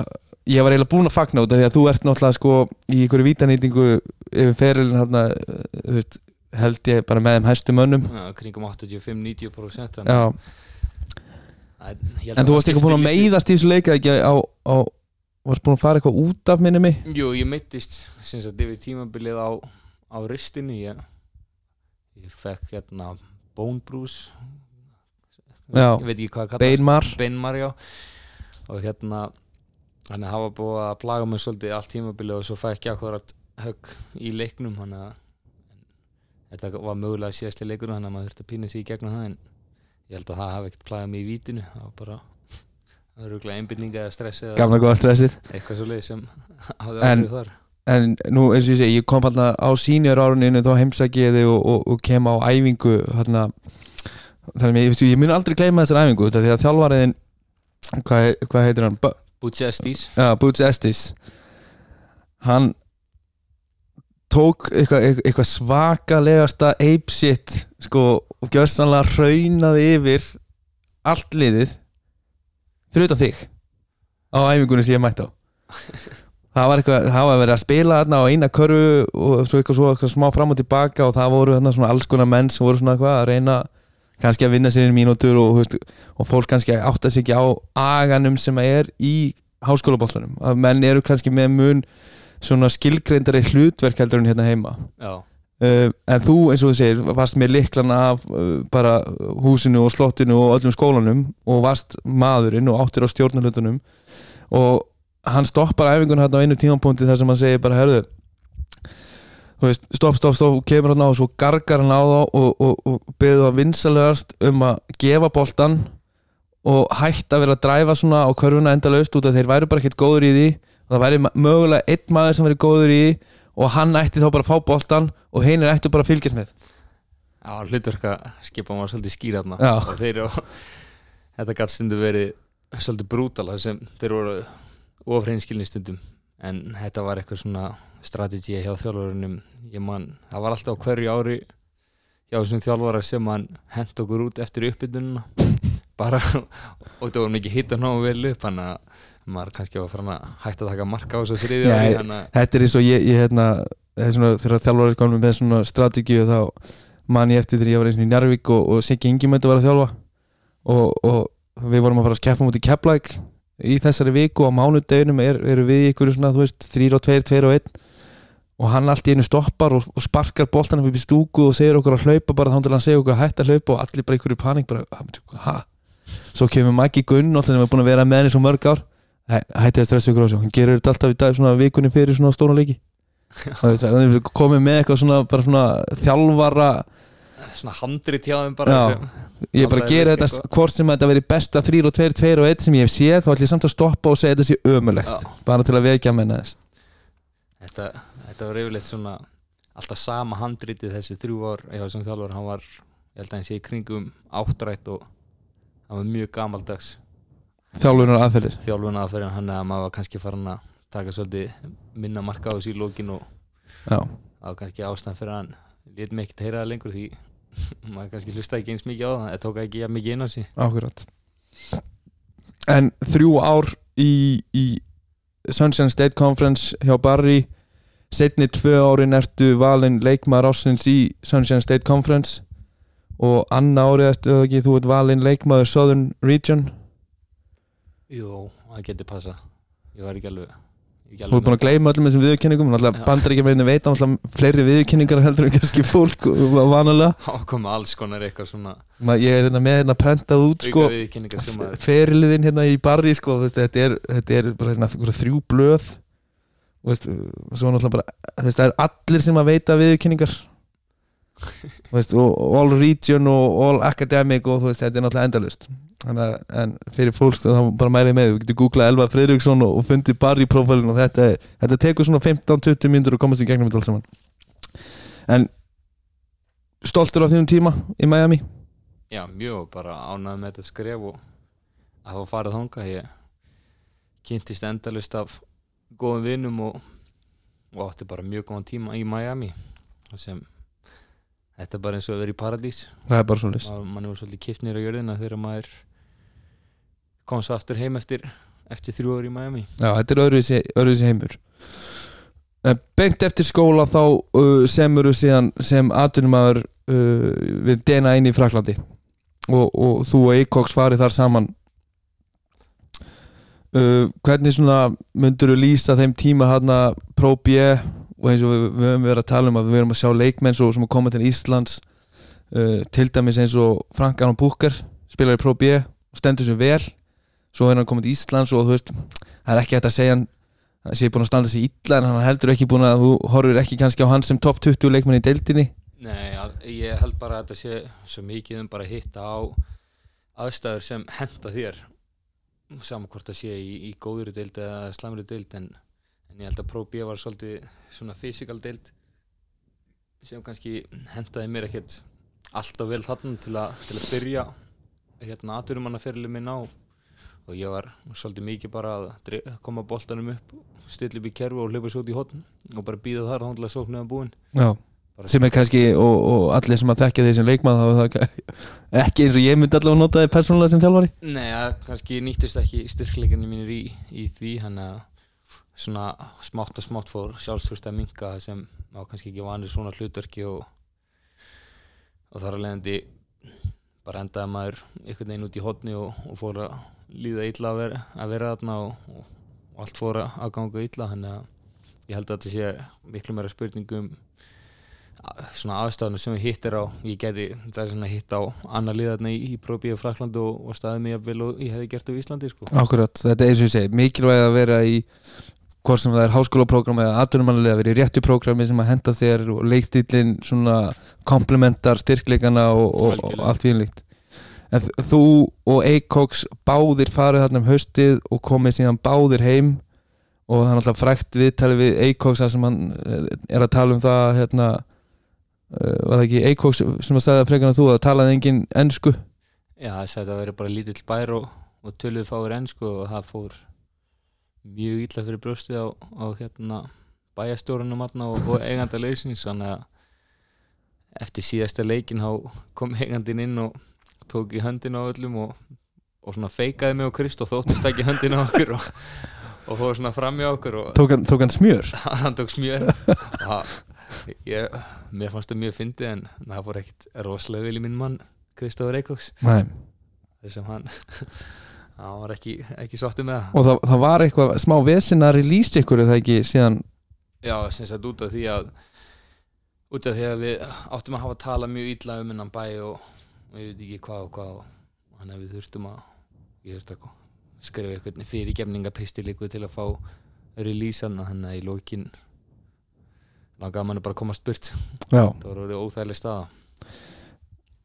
ég var eiginlega búinn að fagna út af því að þú ert náttúrulega sko í einhverju vítanýtingu yfir ferilin hérna, þú veist, held ég bara með þeim hæstu mönnum. Já, kringum 85-90% Já, en þú varst ekki búinn að meiðast í þessu leika ekki á, á varst búinn að fara eitthvað út af minni mig? Jú, ég meittist sinns að yfir tímabilið á, á ristinni ég, ég fekk hérna bone bruise. Já. ég veit ekki hvað það kallast. Beinmar. Beinmar, já. Og hérna að hafa búið að plaga mig svolítið allt tímabili og svo fæ ekki akkurat högg í leiknum þannig að þetta var mögulega síðast í leikunum þannig að maður þurfti að pýna sig í gegnum það en ég held að það hafi ekkert plagað mig í vítinu. Það var bara það var rúglega einbyrninga eða stress eða gamla góða stressið. eitthvað svo leið sem hafði áhrif þar. en nú eins og ég segi, ég kom hérna á senior áruninu þá heimsæki ég þig og, og, og kem á æfingu hérna. Þannig að ég, ég mun aldrei gleyma þessar æfingu því að þjálfariðin hvað, hvað heitir hann? Bu- Butchestis Já, Boots Estes. Hann tók eitthvað, eitthvað svakalegasta ape shit sko og gjörsanlega raunaði yfir allt liðið utan þig. Á æfingunni sem ég mætti á. Það var eitthvað, það var verið að spila þarna á eina körfu og svo eitthvað, svo eitthvað smá fram og tilbaka og það voru þarna svona alls konar menn sem voru svona eitthvað að reyna kannski að vinna sér mínútur og, veist, og fólk kannski átta sig ekki á aganum sem er í háskólabóltanum að menn eru kannski með mun svona skilgreindari hlutverk heldur en hérna heima. Uh, en þú eins og þú segir varst með liklan af uh, bara húsinu og slottinu og öllum skólanum og varst maðurinn og áttir á stjórnarhlutunum. Og hann stoppar æfingun hérna á einu tímapunkti þar sem hann segir bara herðu veist, stopp, stopp, stopp, kemur hann á og svo gargar hann á þá og, og, og beður það vinsalegast um að gefa boltan og hætt að vera að dræfa svona á körfuna endalaust út af þeir væru bara ekkert góður í því það væri mögulega einn maður sem væri góður í og hann ætti þá bara að fá boltan og hinir ættu bara að fylgjast með. Já hlutverka skipa maður svolítið skýra þarna. Já. og þeir og þetta gætt stundu verið svolítið brútala sem þeir voru ofreinskilni stundum. En þetta var eitthvað svona strategi hjá þjálfurunum ég man, það var alltaf hverju ári hjá þessum þjálfara sem hann hent okkur út eftir uppbytununa bara og það var mikið hitt að ná vel upp hann að maður kannski var farin að hætta að taka marka á þessu þriði ári hann að Þetta er eins og ég, ég hérna, svona, þegar þjálfur er komin með svona strategíu þá man ég eftir þegar ég var eins og í Njarvík og, og Siggi Ingimöndi var að þjálfa. Og, og við vorum að fara að keppa mútið Keflæk í þessari viku og á mánudeginum er, eru við ykkur svona, þú veist, þrýr og tveir, tveir og einn. Og hann allt í einu stoppar og, og sparkar boltanum upp í stúku og segir okkur að hlaupa bara þá til hann segir okkur að hætta að hlaupa og allir bara ykkur í panik bara, hæ? Svo kemur Maggi Gunn og sem er búin að vera með henni svo mörg ár hætti að stressa ykkur á sig hann gerir þetta alltaf í dag svona vikunni fyrir svona stóra leiki. Komið með eitthvað svona, svona þjálfara svona handrit hjá þeim bara ég bara gera eitthvað. þetta hvort sem þetta veri besta 3 og 2, 2 og 1 sem ég hef séð þá ætlum ég samt að stoppa og segja þetta sé ömulegt bara til að vekja menna þess þetta, þetta var yfirleitt svona alltaf sama handritið þessi þrjú ár hjá þessum þjálfur, hann var ég held að hann sé í kringum áttrætt og hann var mjög gamaldags þjálfunar aðferðir. Þjálfuna fyrir hann að maður var kannski farin að taka svolítið minna marka á þessu í lókin og það var kannski ástæðan fyrir hann lét mig ekkert heyra það lengur því maður kannski hlusta ekki eins mikið á það það tók ekki jafn mikið inn á sig. Akkurat. En þrjú ár í, í Sunshine State Conference hjá Barry setni tvö árin ertu valin leikmaður ásins í Sunshine State Conference og anna árið ertu þú ert valin leikmaður Southern Region Jú, það getur passa ég var ekki alveg, þú ert búin að gleyma öllum þessum viðurkenningum bandar ekki með veit náttúrulega fleiri viðurkenningar heldur en kannski fólk vanalega. Það kom alls konar eitthvað svona Ma, ég er hérna með hérna út sko, auka viðkynningar sem maður feriliðin hérna í barri sko, veist, þetta, er, þetta er bara hérna, þrjú blöð veist, bara veist, það er allir sem að veita viðurkenningar. All region og all academic og þetta er náttúrulega endalust að, en fyrir fólk þá bara mælið með, við getum googlað Elvar Friðriksson og, og fundið barri prófælin og þetta, er- þetta tekur svona 15-20 mínútur að komast í gegnum þetta alls saman. En stoltur af þínum tíma í Miami? Já, mjög bara ánægð með þetta skref og að hafa farið þanga ég kynntist endalust af góðum vinnum og, og átti bara mjög góðan tíma í Miami sem þetta er bara eins og að vera í paradís. Það er bara svo list og mann er svolítið kipt nýra jörðina þegar maður kom svo aftur heim eftir eftir þrjú ár í Miami. Já, þetta er öðruvísi, öðruvísi heimur. En Beint eftir skóla þá uh, semur þú síðan sem atvinnumæður uh, við Dena inn í Fraklandi og, og þú og Eikoks farið þar saman. Uh, Hvernig svona myndur þú lýsa þeim tíma hana Pro B og eins og við, við höfum verið að tala um að við erum að sjá leikmenn svo, sem koma til Íslands uh, til dæmis eins og Frank Aron Búker spilar í Pro B og stendur sér vel svo er hann komið til Íslands og þú veist það er ekki hægt að segja hann að sé búin að standa sig illa en hann heldur ekki búin að þú horfir ekki kannski á hann sem topp 20 leikmann í deildinni? Nei, að- ég held bara að þetta sé svo mikið um bara að hitta á aðstæður sem henda þér. Saman hvort það sé í, í góðri deild eða slæmri deild en, en ég held að Pro B var svolítið svona fysikal deild sem kannski hendaði mér ekkert alltaf vel þarna til, a, til að byrja hérna atvinnumannaferli minn á og ég var svolítið mikið bara að koma boltanum upp stilla upp í kerfu og hlaupa svo út í hotn og bara býða þar þá til að sóknu að búin Já. Sem er kannski og, og allir sem að þekkja því sem leikmann þá er það ekki eins og ég myndi allavega nota þið persónulega sem þjálfari. Nei, að kannski nýttist ekki styrkleikinu mínir í, í því hann að svona smátt og smátt fór sjálfströst að minka sem á kannski ekki vanir svona hlutverki og, og þar að leiðandi bara endaði maður einhvern veginn út í hotni og, og fór að líða illa að vera, að vera þarna og, og, og allt fór að ganga illa þannig að ég held að þetta sé miklu meira spurningum svona aðstæðinu sem við hittir á. Ég geti það svona hitt á annar liðarna í, í Próbi og Frakland og, og staðið mig vel og ég hefði gert á Íslandi sko. Akkurat, þetta er eins og ég segi mikilvæg að vera í hvort sem það er háskólaprógram eða atvinnumannulega að vera í réttu prógrami sem að henda þér og leikstílinn svona komplementar styrkleikana og, og, og allt fínlíkt en þú og Eikoks báðir farið þarna um haustið og komið síðan báðir heim. Og það er alltaf frækt viðtalið við Eikoks þar sem hann eh, er að tala um það hérna uh, var það ekki Eikoks sem að sagði að frekar en þú að talaði engin ennsku Já, það sagði að vera bara lítill bær og, og töluð fáir ennsku og það fór mjög illa fyrir brjóstið á, á hérna bæjastjórunum þarna og, og eiganda leysins eftir síðasta leikin kom eigandinn inn og tók í höndin á öllum og, og svona feikaði mig og Krist og þóttist ekki höndin á okkur og, og fór svona fram í okkur og tók hann, tók hann smjör? Hann tók smjör. Það- ég, mér fannst það mjög fyndið en það fór ekkit rosalega vel í minn mann Kristóður Eikóks þessum hann hann var ekki, ekki sáttu með það. Og það, það var eitthvað smá vesin að release ykkur eða ekki síðan? Já, sem sagt út af því að út af því að við áttum að hafa talað mjög illa um hennan bæ og, og ég veit ekki hvað og hvað og hann við þurftum að ég þurfti að skrifa eitthvað fyrirgefningapisti líku til að fá release hann hann að í lókin langaði bara að komast burt. Það var orðið óþægileg staða.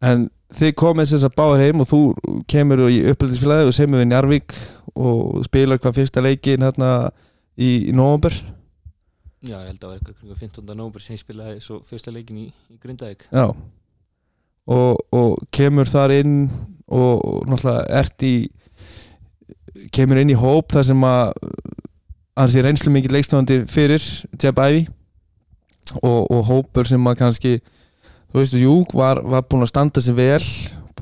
En þið komið þess að báður heim og þú kemur í upplýðisfélagi og semur við Njarvík og spilar hvað fyrsta leikin hérna í, í november já, ég held að það var eitthvað kringu 15. nómur sem ég spilaði svo fyrsta leikin í, í Grindavík. Já og, og kemur þar inn og, og náttúrulega ert í kemur inn í hóp þar sem að hans er reynslu mikið leikstofandi fyrir Jeb Ivey og, og hópur sem að kannski þú veistu, jú, var, var búin að standa sig vel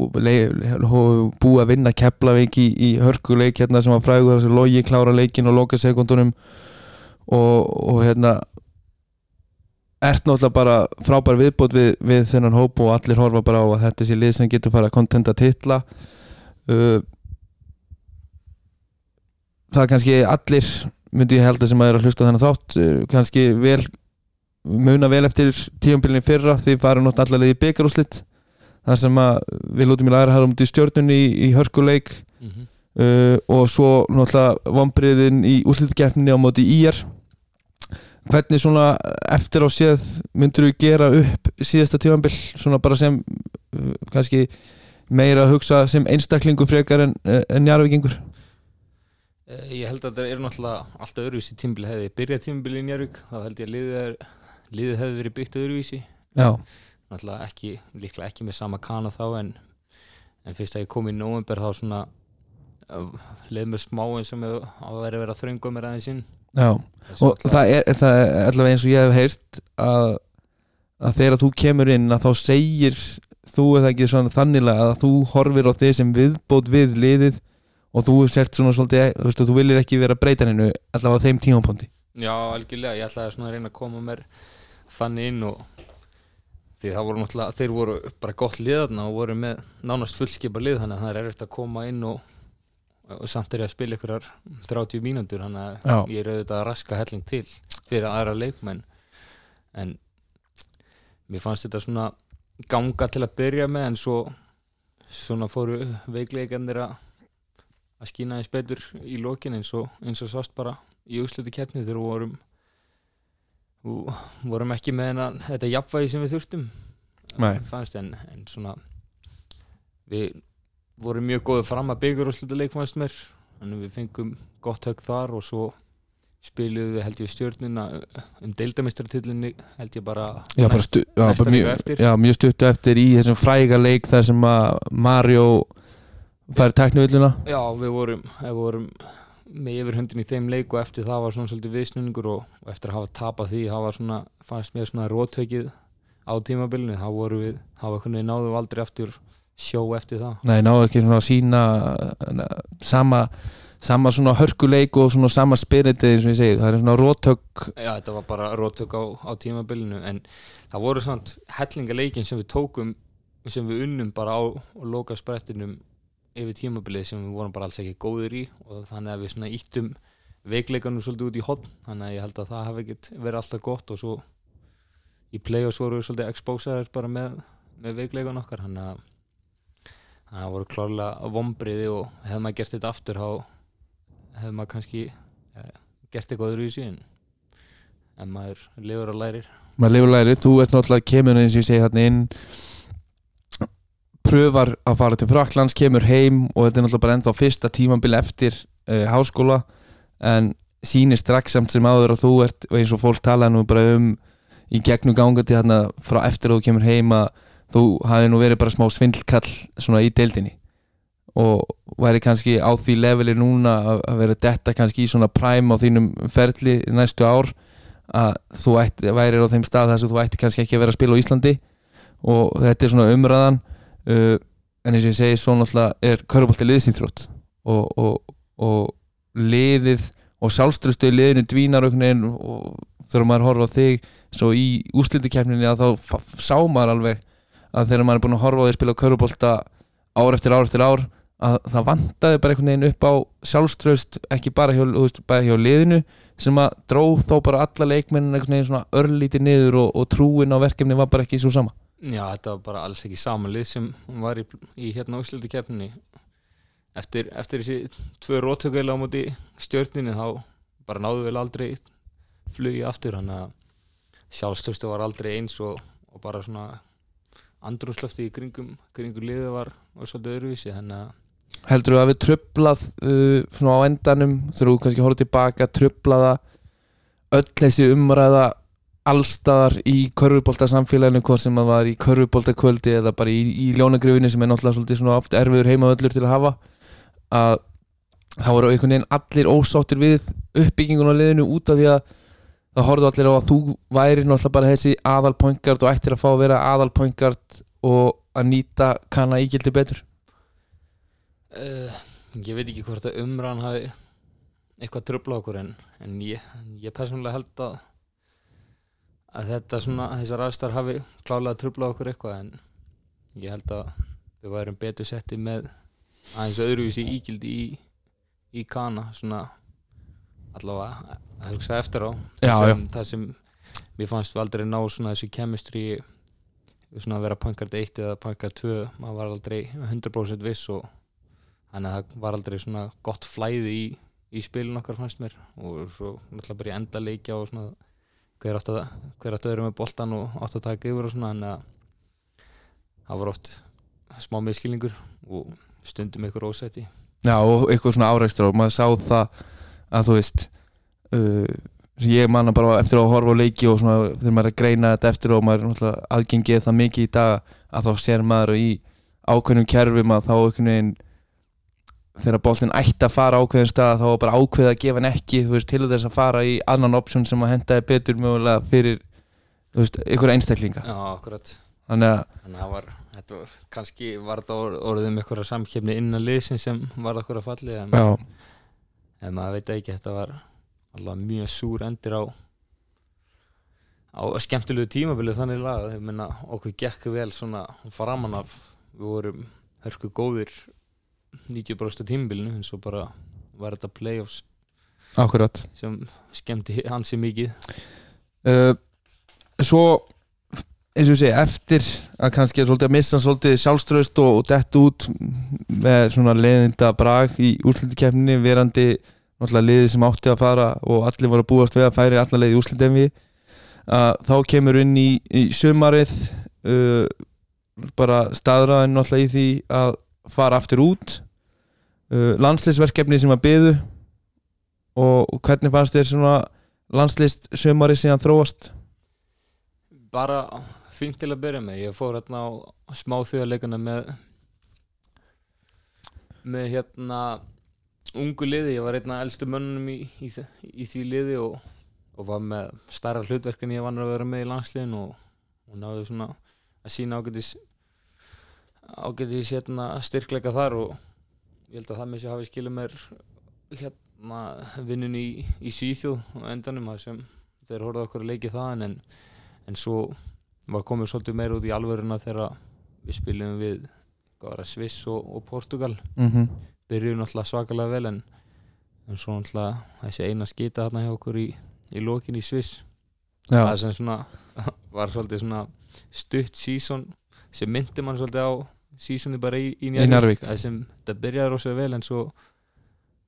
búið að vinna Keflavík í, í hörkuleik hérna sem var frægur þar sem logi klára leikin og loka sekundunum og, og hérna ert náttúrulega bara frábær viðbót við, við þennan hóp og allir horfa bara á að þetta sé lið sem getur fara að kontenta titla. Uh, það er kannski allir myndi ég held að sem að er að hlusta þennan þátt uh, kannski vel muna vel eftir tíumbilinni fyrra því farum náttúrulega allavega í byggarúslit þar sem að við lútum í læra hæra um til stjórnunni í, í hörkuleik. Mm -hmm. uh, og svo náttúrulega vombriðin í úrslitkeppninni á móti íjar hvernig svona eftir á séð myndur þú gera upp síðasta tíðanbill svona bara sem uh, kannski meira að hugsa sem einstaklingu frekar en, en njarvíkingur Eh, Ég held að þetta er náttúrulega alltaf öðruvísi tímbili hefði byrjað tímbili í Njárvík þá held ég að liðið, er, liðið hefði verið byggt öðruvísi. Já, náttúrulega ekki, líklega ekki með sama kana þá en, en fyrst að ég kom í november þá svona leið mér smá eins og með að vera að vera þröngum mér aðeins inn. Já. Og það er, það er allavega eins og ég hef heyrt að, að þegar þú kemur inn að þá segir þú eða ekki svona þannilega að þú horfir á þig sem viðbót við liðið og þú sért svona svolítið þú, veist, þú viljir ekki vera breytaninu allavega á þeim tímapunkti. Já, algjörlega, ég ætlaði svona að reyna að koma mér þannig inn og því það voru náttúrulega, þeir voru bara gott liðarna og voru með nánast fullskipa lið þannig að það er erfitt að koma inn og, og samt er ég að spila ykkurar 30 mínútur þannig að ég er auðvitað að raska helling til fyrir aðra leikmenn. En mér fannst þetta svona ganga til að byrja með en svo svona fóru veikleikandir að að skýna eins betur í lokin eins og, eins og sást bara í úrsluti keppni þegar við vorum og vorum ekki með þetta jafnvægi sem við þurftum fannst en, en svona við vorum mjög góðið fram að byggur úrsluti leikfannst mér. Þannig við fengum gott högg þar og svo spiluðum við held ég stjórnina um deildamistartillinni held ég bara Já, bara næst- stu, já, bara mjög, já, mjög stuttu eftir í þessum fræga leik þar sem að Mario fær teknivilluna Já, við vorum, við vorum með yfirhundin í þeim leik og eftir það var svona svolítið viðsnunningur og, og eftir að hafa tapað því það var svona, fannst mér svona rótökið á tímabilinu, þá voru við þá var hvernig náðum við aldrei aftur sjó eftir það. Nei, náðu ekki svona að sína sama, sama svona hörkuleik og svona sama spiritið eins og ég segi, það er svona rótök Já, þetta var bara rótök á, á tímabilinu en það voru svona hellingaleikin sem við tókum sem við unnum bara á og loka sprettinum yfir tímabilið sem við vorum bara alls ekki góðir í og þannig að við svona íttum veikleikanum svolítið út í hotn þannig að ég held að það hafi ekkert verið alltaf gott og svo í play-offs voru við svolítið expósaðir bara með, með veikleikan okkar. Þannig að það voru klárlega vombriði og hefði maður gert þetta aftur hefði maður kannski eh, gert eitthvað öðru í síðan en maður lifur og lærir. Maður lifur lærið, þú ert náttúrulega kemur eins og ég segi þarna inn pröfar að fara til Fraklands kemur heim og þetta er náttúrulega bara ennþá fyrsta tímabil eftir uh, háskóla en sýnir strax samt sem áður að þú ert eins og fólk tala nú bara um í gegnum gangandi þarna frá eftir að þú kemur heim að þú hafi nú verið bara smá svindlkall svona í deildinni og væri kannski á því leveli núna að- að vera detta kannski í svona prime á þínum ferli næstu ár að þú ætti, værir á þeim stað þess að þú ætti kannski ekki að vera að spila á Íslandi og þetta er svona umræðan uh, en eins og ég segi svo náttúrulega er körubolti liðsýnþrótt og, og, og liðið og sjálfströstu í liðinu dvínar einhvern veginn og þegar maður horfa á þig svo í úrslutukefninni að þá sá maður alveg að þegar maður er búin að horfa á því að spila körubolta ár eftir ár eftir ár að það vantaði bara einhvern veginn upp á sjálfströst ekki bara hjá, veist, hjá liðinu sem að dró þó bara alla leikmennin einhvern veginn svona örlítið niður og, og trúin á verkefni var bara ekki svo sama. Já, þetta var bara alls ekki samanlið sem var í, í hérna úsliti keppninni. Eftir, eftir þessi tvö rótökuðlega á móti stjörninni þá bara náðu vel aldrei flugi aftur hann að sjálfstöðstu var aldrei eins og, og bara svona andrúslöfti í kringum, kringum liðið var, svolítið öðruvísi heldur þú að við tröflað uh, svona á endanum þegar þú kannski horfður tilbaka tröflaða öll þessi umræða allstaðar í körfubolta samfélaginu hvort sem að var í körfubolta kvöldi eða bara í, í ljónagrifinu sem er náttúrulega svona oft erfiður heimavöllur til að hafa að þá voru einhvern veginn allir ósáttir við uppbyggingun á liðinu út af því að það horfðu allir á að þú væri náttúrulega bara þessi aðalpoingard og ættir að fá að vera aðalpoingard og að nýta kanna ígildi betur. Uh, ég veit ekki hvort að umræðan hafi eitthvað tröfla okkur en, en ég, ég persónulega held að að þetta svona, þessar aðstæðar hafi klálega tröfla okkur eitthvað en ég held að við værum betur setti með aðeins öðruvísi ígildi í, í kana svona allavega að hugsa eftir á. Já, sem, það sem mér fannst við aldrei ná svona þessu chemistry við svona að vera punkart 1 eða punkart 2 maður var aldrei 100% viss og þannig að það var aldrei svona gott flæði í, í spilin okkar fannst mér. Og svo náttúrulega bara í enda leikja og svona hver átt að, vera með boltan og átt að taka yfir og svona en að það var oft smá miskilningur og stundum ykkur ósætti Já, og eitthvað svona áreikstur og maður sá það að þú veist uh, ég manna bara eftir að horfa á leiki og svona þegar maður er að greina þetta eftir og maður er aðgengið það mikið í dag að þá sér maður í ákveðnum kerfum að þá veginn þegar boltinn ætti að fara ákveðin stað þá var bara ákveðið að gefa hann ekki veist, til þess að fara í annan option sem að henda betur mögulega fyrir einhverja einstaklinga. Þannig að að það var, þetta var kannski var þetta orð- orðið um ykkur samkefni innan liðsin sem var okkur að falli en, en maður veit ekki, þetta var alltaf mjög súr endir á á skemmtilegu tímabilið þannig lag. Þegar minna okkur gekk vel svona framan af. Við vorum hörku góðir 90% tímabilinu eins og bara var þetta playoffs akkurat. sem skemmti hansi mikið. Uh, Svo eins og ég segi, eftir að kannski að missa svolítið sjálfströst og, og dett út með svona leðinda brag í úrslutikefninni verandi náttúrulega liðið sem átti að fara og allir voru að búast við að færi allar leið í úrslutemvi að þá kemur inn í, í sömarið uh, bara staðraðin náttúrulega í því að fara aftur út uh, landsliðsverkefni sem að byðu og hvernig fannst þér svona landslist sömarið síðan þróast? bara fínt til að byrja með ég fór hérna á smá þjóðarleikana með með hérna ungu liði, ég var einna elstu mönnum í, í, í því liði og, og var með starra hlutverkin ég vann að vera með í landsliðin og, og náðu svona að sína ágætis ágætis hérna styrkleika þar og ég held að það með sér hafi skilið mér hérna vinnun í, í Svíþjóð og endanum að sem þeir horfðu okkur að leiki það en en svo var komið svolítið meira út í alvöruna þegar við spilum við Sviss og, og Portugal Mm -hmm. Byrjuðum náttúrulega svakalega vel en, en svo náttúrulega þessi eina skita þarna hjá okkur í, í lokin í Sviss. Það sem svona var svolítið svona stutt sísón sem myndi mann svolítið á sísóni bara í, í Njarðvík. það sem það byrjaði rosa vel en svo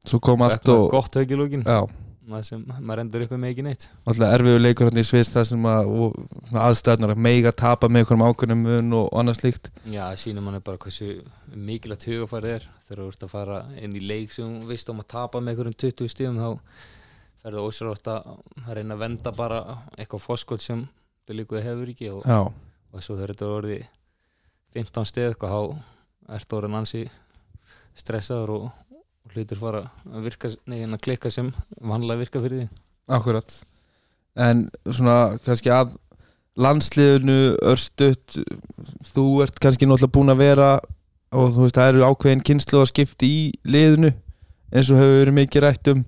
svo kom allt og gott högg í lokin. Já, það sem maður endur uppi með ekki neitt. Alltaf erfiður leikur hann í Sviss það sem að og aðstæðnar að meiga tapa með einhverjum ákveðnum mun og annað slíkt. Já, það sýnir manni bara hversu mikilvægt hugafærið er. Þegar þú ert að fara inn í leik sem þú veist um að tapa með einhverjum 20 stíðum þá ferðu ósverðast að reyna að venda bara eitthvað foskot sem það líkuði hefur ekki og, Já, og svo þetta er orðið 15 stið eitthvað þá ert orðin ansi stressaður og, og hlutur fara að virka, nei, en að klikka sem vanlega virka fyrir því. Akkurat. En svona kannski að landsliðinu örstutt þú ert kannski náttúrulega búin að vera og þú veist það eru ákveðin kynnslóð að skipti í liðinu eins og hefur verið mikið rætt um.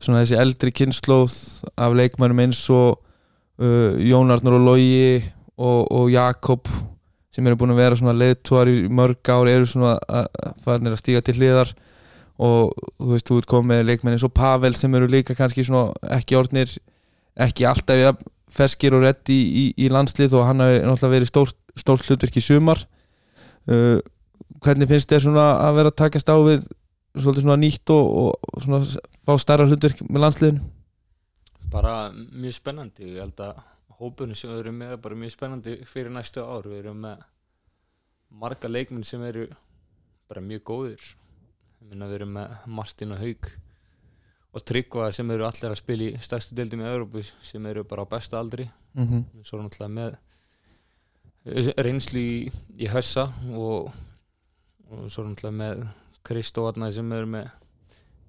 Svona þessi eldri kynnslóð af leikmannum eins og uh, Jón Arnar og Logi og, og Jakob sem eru búin að vera svona leiðtúar í mörg ár eru svona að- að farinir að stíga til hliðar og þú veist, þú ert komið með leikmenn eins og Pavel sem eru líka kannski svona ekki orðnir ekki alltaf ja, ferskir og reddi í, í, í landslið og hann hafi náttúrulega verið stórt, stórt hlutverk í sumar. Uh, hvernig finnst þér svona að vera að takast á við svona nýtt og, og svona fá starra hlutverk með landsliðinu? Bara mjög spennandi. Ég held að hópunum sem við erum með er bara mjög spennandi fyrir næstu ár. Við erum með marga leikmenn sem eru bara mjög góðir minna við erum með Martin og Haug og Tryggva sem eru allir að spila í stærstu deildum í Európu sem eru bara á besta aldri mm -hmm. svo er náttúrulega með eh, reynslu í, í Hössa og, og svo er náttúrulega með Kristó Arnæði sem eru með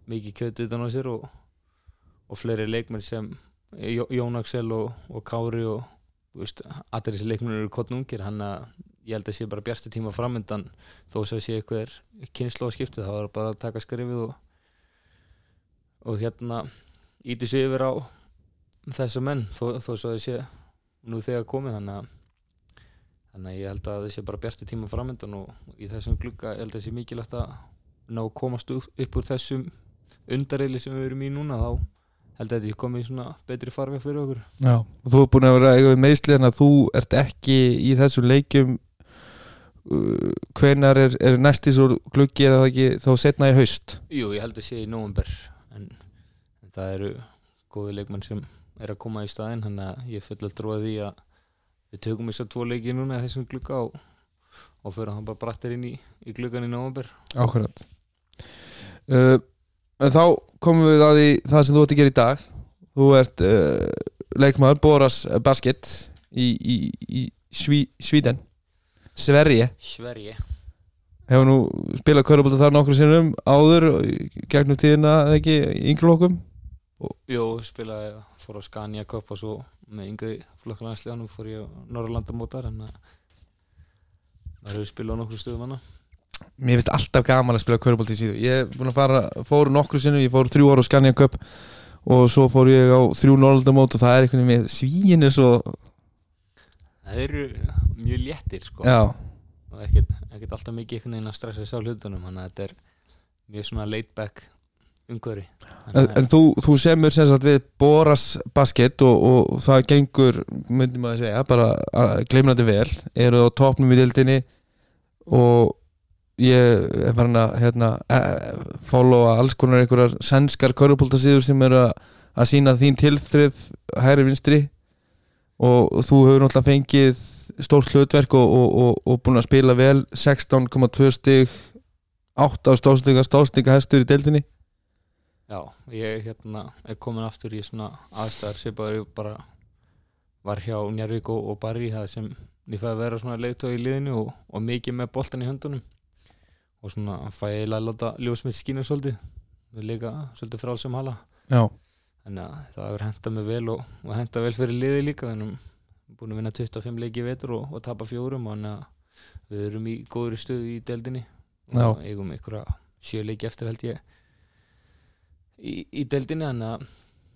mikið kjötu utan á sér og, og fleiri leikmenn sem Jó- Jón Axel og, og Kári og veist, allir þessi leikmenn eru kottnungir hann að ég held að sé bara bjartu tíma framöndan þó sem sé eitthvað kynslu á skiptið þá er bara að taka skrifið og, og hérna íti sig yfir á þessa menn þó, þó þau sé nú þegar komið þannig að þannig að ég held að þessi bara bjarti tíma framöndan og í þessum glugga ég held að þessi mikilvægt að ná að komast upp, úr þessum undarreili sem við erum í núna þá held að þetta komið í svona betri farveg fyrir okkur. Já, og þú er búin að vera eiga við meðslið en að þú ert ekki í þessum leikjum uh, hvenar er, er næstis úr gluggi eða það ekki þá setna í haust? Jú, ég held að sé í nóvember en, en það eru góði leikmenn sem er að koma í staðinn þannig að ég full að trúa því að við tökum þess að tvo leiki núna í þessum glugga og, og fyrir hann bara brattir inn í, í gluggan í nóvember. Ákveðat uh, En þá komum við að því það sem þú ert að gera í dag. Þú ert uh, leikmaður Boras Basket í, í, í Sví, Svíden Sverige. Sverige. Hefur nú spilað körubólta þar nokkru sinnum áður gegnum tíðina eða ekki í ynglokkum Jó, spilaði, fór á Scania Cup og svo með yngri flokkalansliðanum fór ég á Norrlandamótar en að maður hefur spilað nokkru stöðum hana Mér finnst alltaf gaman að spila körubólta í síðu Ég er búin að fara, fóru nokkru sinnum Ég fór þrjú ára á Scania Cup og svo fór ég á þrjú Norrlandamót og það er einhvern veginn með svíin er svo Það eru mjög léttir sko. Já, og ekkert, ekkert alltaf mikið einhvern veginn að stressa sjálf hlutunum þannig að þetta er mjög svona laid back umhverfi. En, en þú, þú semur sem sagt við Boras basket og, og það gengur, myndi maður segja, bara að- gleymnandi vel, eru á topnum í dildinni og ég er farin að hérna, eh, followa alls konar einhverjar sænskar körupóltasíður sem eru að, að sína þín tilþrif hægri vinstri og þú hefur náttúrulega fengið stórt hlutverk og, og, og, og búin að spila vel 16,2 stig 8 stóðstíka stóðstíka hestur í deildinni. Já, ég hérna er komin aftur í svona aðstæðar sem bara, bara var hjá Njarvík og, og Barri það sem ég fæði að vera svona leiðtóð í liðinu og, og mikið með boltan í höndunum. Og svona fæ ég að láta ljósmið skínu svolítið. Við líka svolítið frálsum hala. Já, þannig að það hefur hentað mig vel og, og hentað vel fyrir liði líka. Þannig að búin að vinna 25 leiki vetur og, og tapa fjórum og þannig að við erum í góðri stöðu í deildinni. Já. og eigum einhverja sjö leiki eftir held ég í, í deildinni. Þannig að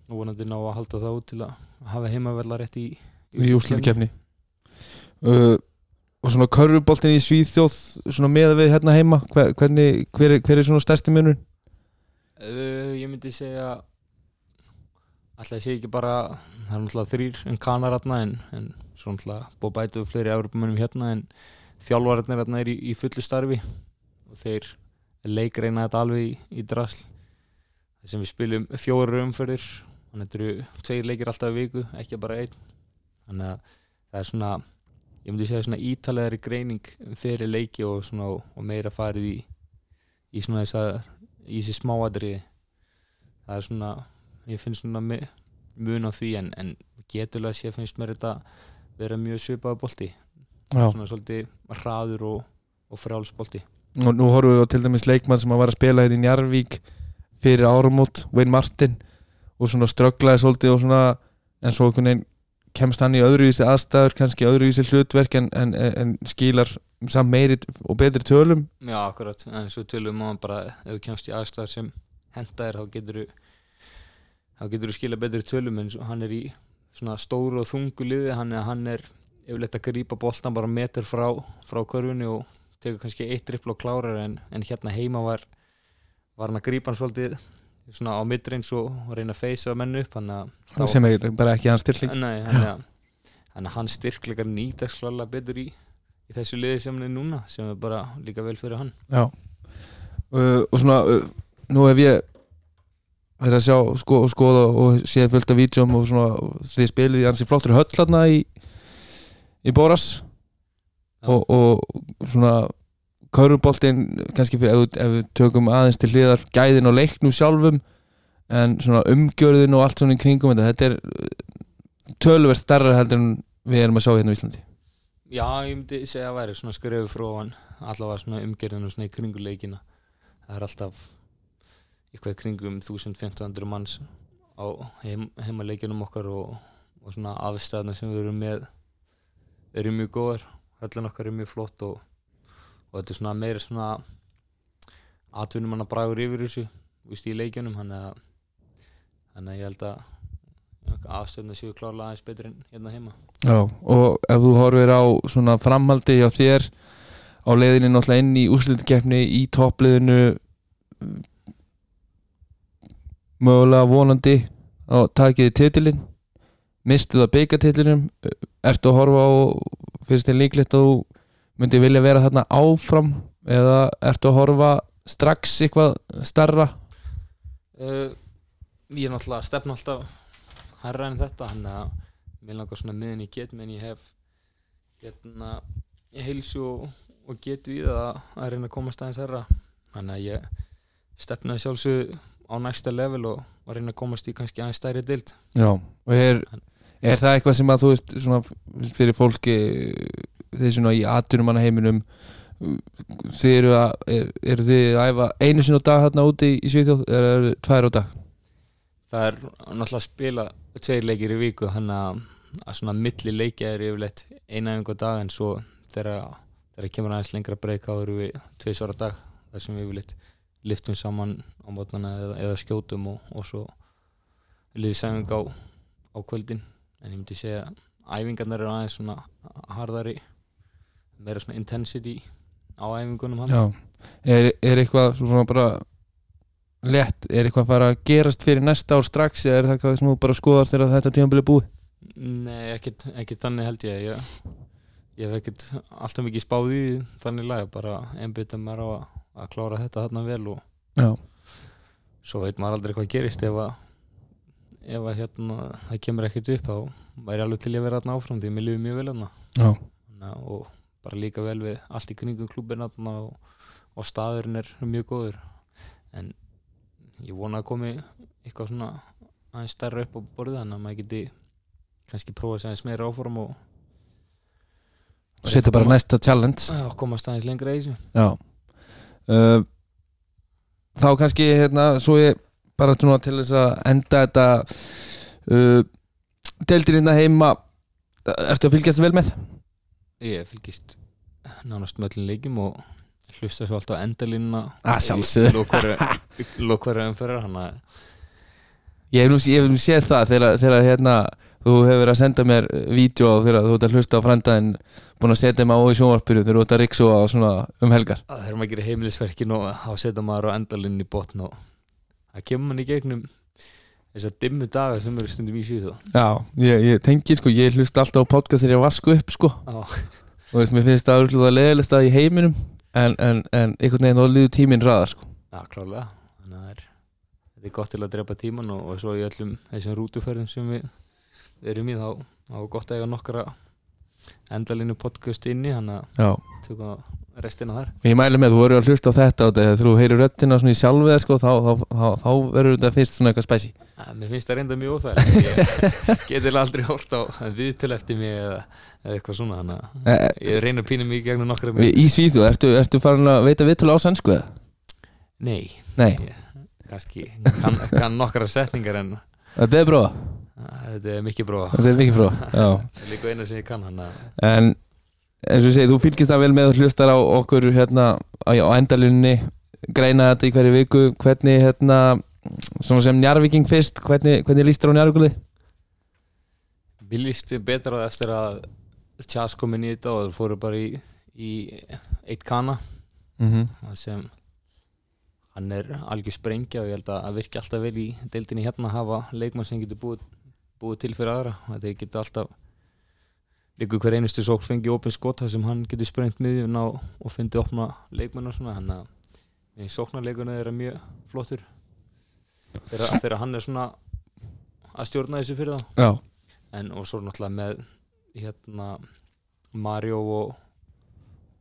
nú vonandi ná að halda þá út til að hafa heimavellar rétt í, í úrslutkefni uh, og svona körfuboltin í Svíþjóð svona með við hérna heima hver, hvernig, hver, er- hver er svona stærsti munur Uh, ég myndi segja alltaf sé ekki bara það er náttúrulega þrýr en kanar hérna en, en svo náttúrulega búið að bæta við fleiri Evropamönnum hérna en þjálfararnir hérna er í, í fullu starfi og þeir leikreina þetta alveg í, í drasl. Þar sem við spilum fjóru umferðir þannig að þetta eru tveir leikir alltaf í viku ekki bara einn. Þannig að það er svona ég myndi segja svona ítalegari greining fyrir leiki og, svona, og meira farið í, í svona þess að í þessi smáadriði það er svona, ég finnst svona mun á því en, en geturlega sé finnst mér þetta vera mjög svipaði bolti. Já. svona svolítið hraður og, og frjálsbolti og nú horfum við á til dæmis leikmann sem að var að spila hérna í Njarvík fyrir áramót, Wayne Martin og svona strögglaði svolítið og svona en svo einhvern veginn kemst hann í öðruvísi aðstæður, kannski öðruvísi hlutverk en, en, en skilar samt meiri og betri tölum. Já, akkurat, en svo tölum maður bara ef þú kemst í aðstæðar sem henda þér þá getur þú þá getur þú skila betri tölum en hann er í svona stóru og þungu liði. Hann er, hann er yfirleitt að grípa boltan bara metur frá, frá körfunni og tekur kannski eitt drippl og klárar en, en hérna heima var var hann að grípa hann svolítið svona á midreins og, reyna að feysa menn upp. Hann sem er bara ekki hans styrkling Nei, hann að hann styrkleikar nýtast klálega betur í, í þessu liði sem hann er núna sem er bara líka vel fyrir hann. Já. Uh, og svona uh, nú hef ég verið að sjá sko, og skoða og séð fullt af vídjum og svona og þið spilið í hansi flottur höll hérna í, í Boras. Og, og svona kauruboltinn kannski fyrir, ef, við- ef við tökum aðeins til hliðar gæðin og leiknum sjálfum en svona umgjörðin og allt svona í kringum þetta, þetta er uh, töluvert starra heldur en við erum að sjá hérna í Íslandi. Já, ég myndi segja að væri svona skrefu frá hann allavega svona umgerðinu svona í kringu leikina. Það er alltaf eitthvað kringum 1500 manns á heim, heimaleikjunum okkar og, og svona afstæðna sem við erum með eru mjög góðar höllin okkar er mjög flott og, og þetta er svona meira svona atvinnum hann að bragur yfir þessu víst, í leikjunum þannig að, þannig að ég held að aðstöðna séu klárlega aðeins betur en hérna heima. Já, og ef þú horfir á svona framhaldi hjá þér á leiðinni náttúrulega inn í úrslitkefni í toppliðinu mögulega vonandi á takiði titilinn. Mistu það byggatitlinum ertu að horfa á finnst þér líklegt að þú myndi vilja vera þarna áfram? Eða ertu að horfa strax eitthvað starra uh, Ég er náttúrulega að stefna alltaf hærra en þetta hann að mér langar svona miðin ég get menn ég hef hérna ég heilsu og, og get við að, að reyna að komast aðeins hærra. Þannig að ég stefnaði sjálfsög á næsta level og, og reyna að komast í kannski aðeins stærri dild Já, og er, er það eitthvað sem að þú veist svona fyrir fólki þeir svona í atvinnumanna heiminum þið eru að er, eru þið að æfa einu sinni á dag þarna úti í Svíþjóð eða eru þið tvær á dag? Það er náttúrulega að spila tveir leikir í viku hann að, að svona milli leikja er yfirleitt eina einhver dag en svo þegar þegar kemur aðeins lengra breyka þá eru við tveisvara dag þar sem við yfirleitt liftum saman á mótnana eða, eða skjótum og, og svo liðið sæfing á, á kvöldin. En ég myndi segja að æfingarnar eru aðeins svona harðari meira svona intensity á æfingunum hann. Er, er eitthvað svona bara létt er eitthvað að fara að gerast fyrir næsta ár strax eða er það eitthvað sem þú bara skoðar þegar þetta tímabili er búið? Nei, ekkit, ekkit þannig held ég. Ég, ég hef ekkit alltaf mikið spáð í því þannig lag bara einbytta mér á að, að klára þetta þarna vel og Já, svo veit maður aldrei hvað gerist ef að ef að hérna það kemur ekkert upp þá væri alveg til að vera þarna áfram því mér lífi mjög vel að- og bara líka vel við allt í kringum klubin þarna og, og staðurinn er mjög góður. En ég vona að komi eitthvað svona aðeins stærra upp á borðið þannig að maður geti kannski prófa að segja meira áfram og og setja bara næsta challenge. Já, komast aðeins lengra í þessu. Já uh, Þá kannski hérna svo ég bara til þess að enda þetta uh, Deildir hérna heima Ertu að fylgjast vel með? Ég fylgist nánast með öllum leikjum og hlusta svo alltaf endalínuna Ah, umferðar hann að Ég hef nú, séð það þegar hérna þú hefur verið að senda mér vídeo þegar þú ert að hlusta á frændaðin búin að setja mig á í sjónvarpinu þegar þú ert að riksu á svona um helgar. Að þegar maður gerir heimilisverkin og þá setja maður á endalinn í botn og það kemur mann í gegnum þess að dimmu daga sem eru stundum í síðu. Já, ég, ég tengi sko, ég hlusta alltaf á podcast þegar ég vasku upp sko. Já, og veist, mér finnst það örgulega leðilegst að í heiminum en, en, en einhvern veginn þá líður tíminn ræðar sko. Já klálega þannig að það er, þetta er gott til að drepa tíman og, og svo í öllum þessum rútuferðum sem við erum í þá, er gott að eiga nokkra endalínu podcast inni þannig að tökum restina þar. Og ég mæli með, þú verður að hlusta á þetta og þegar þú heyrir röttina svona í sjálfið sko, þá, þá, þá, þá verður þetta fyrst svona eitthvað spæsi mér finnst það reynda mjög óþægilegt. Ég get eða aldrei hort á viðtöl eftir mig eða, eða eitthvað svona þannig að ég reyna að pína mig í gegnum nokkra mjög Í Svíþjóð, ertu, ertu farin að veita viðtölu á sænsku eða? Nei, Nei, kannski kann, kann nokkra setningar en þetta er bróða, þetta er mikið bróða þetta er mikið bróða Já það er líka eina sem ég kann hann að En eins og ég segi, þú fylgist það vel með og hlustar á okkur hérna á, á endalunni greina þetta í hverju viku hvernig hérna svona sem Njarvíking fyrst, hvernig, hvernig líst þér á Njarvíkuli? Mér líst betra eftir að Tjas kom inn í þetta og það fóru bara í, í eitt kana Mm -hmm. það sem hann er algjör sprengja og ég held að það virki alltaf vel í deildinni hérna að hafa leikmann sem getur búið, búið til fyrir aðra. Það þeir geta alltaf líka hver einustu sók fengi opin skot þar sem hann getur sprengt miðjun á og fyndi opna leikmann og svona þannig að sóknarleikunni er mjög flottur. Þegar, þegar hann er svona að stjórna þessu fyrir það Já, en og svo náttúrulega með hérna Mario og,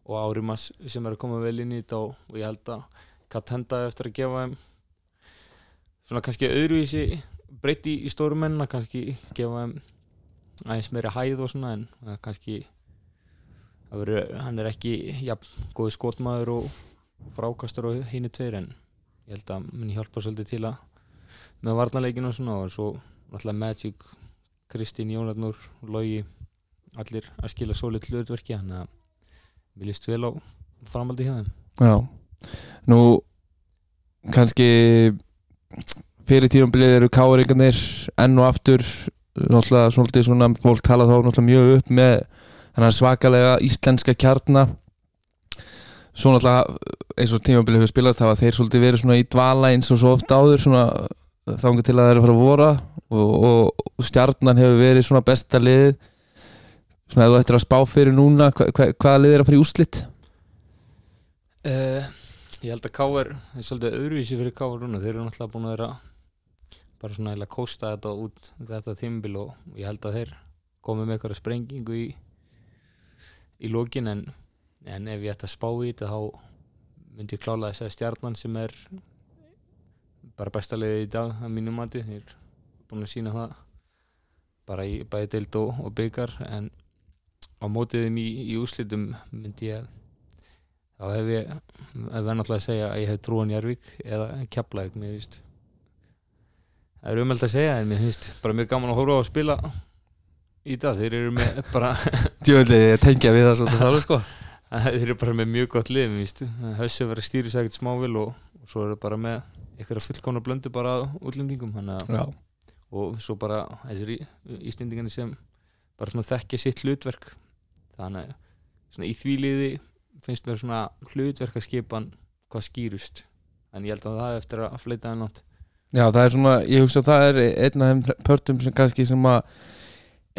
og Árimas sem er að koma vel inn í þetta og, og ég held að Katenda eftir að gefa þeim svona kannski öðruvísi breytti í, í stóru mennina kannski gefa aðeins meiri hæð og svona en kannski veri, hann er ekki ja, góði skotmaður og frákastur og hínu tveir en ég held að muni hjálpa svolítið til að með varnarleikinu og svona og svo náttúrulega Magic Kristín, Jónarnur, Logi allir að skila svolít hlutverki þannig að við líst vel á framaldi hjá þeim. Já. Nú, kannski fyrir tíumbilið eru káringarnir enn og aftur náttúrulega svolítið svona fólk tala þá náttúrulega mjög upp með svakalega íslenska kjarna svo náttúrulega eins og tíumbilið hefur spilast hafa þeir svolítið verið svona í dvala eins og svo oft áður svona þángu til að það er að fara að vora og, og, og stjarnan hefur verið svona besta lið svona ef þú ættir að spá fyrir núna hva, hva, hvaða lið er að fara í úslit uh, Ég held að K.R. er svolítið öðruvísi fyrir K.R. núna þeir eru náttúrulega búin að vera bara svona eða kósta þetta út þetta tímbil og ég held að þeir komið með eitthvað sprengingu í í lókin en, en ef ég ætti að spá í þetta þá myndi ég klála þess að stjarnan sem er bara besta liðið í dag að mínum mati. Þeir eru búin að sína það bara í bæði deild og, og byggar en á mótið þeim í, í úslitum myndi ég þá hef ég að verða náttúrulega segja að ég hef trúan Jærvík eða Keflæk mér finnst það er umhald að segja en mér finnst bara mjög gaman að horfa á að spila í dag. Þeir eru með bara Djúvöldi, ég tengja við það svolítið þá sko. Þeir eru bara með mjög gott lið mér finnst. Hössi verið að stýri sig ekkert smávil og, og svo eru bara með eitthvað fullkomna blöndu bara útlendingum og svo bara þessir ístendingarnir sem bara þekkja sitt hlutverk. Þannig að í því liði finnst mér svona hlutverkaskipan hvað skýrust. En ég held að það er eftir að fleita það nátt Já, það er svona, ég hugsa að það er einn af þeim pörtum sem kannski sem að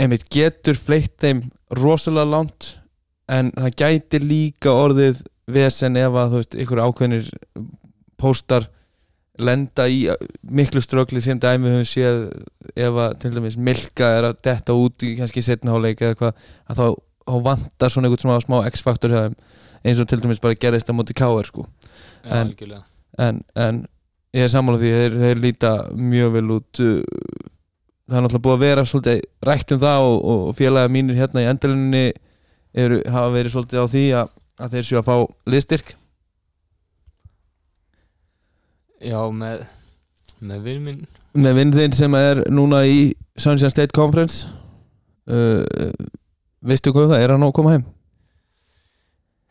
einmitt getur fleitt þeim rosalega langt en það gæti líka orðið vesen ef að þú veist, ykkur ákveðnir póstar lenda í miklu ströggli sem dæmi höfum séð ef að til dæmis Milka er að detta út í kannski setnaháleik eða hvað að þá, þá vantar svona einhvern svona smá x-faktor hjá þeim eins og til dæmis bara gerðist á móti K.R. sko En- algjörlega en, en ég er sammála því þeir, þeir líta mjög vel út uh, það er náttúrulega búið að vera svolítið rætt um það og, og félaga mínir hérna í endalinni eru, hafa verið svolítið á því að, að þeir séu að fá liðstyrk Já, með, með vinn minn. Með vinn sem er núna í Sunshine State Conference. Uh, veistu hvað um það, er hann á að koma heim?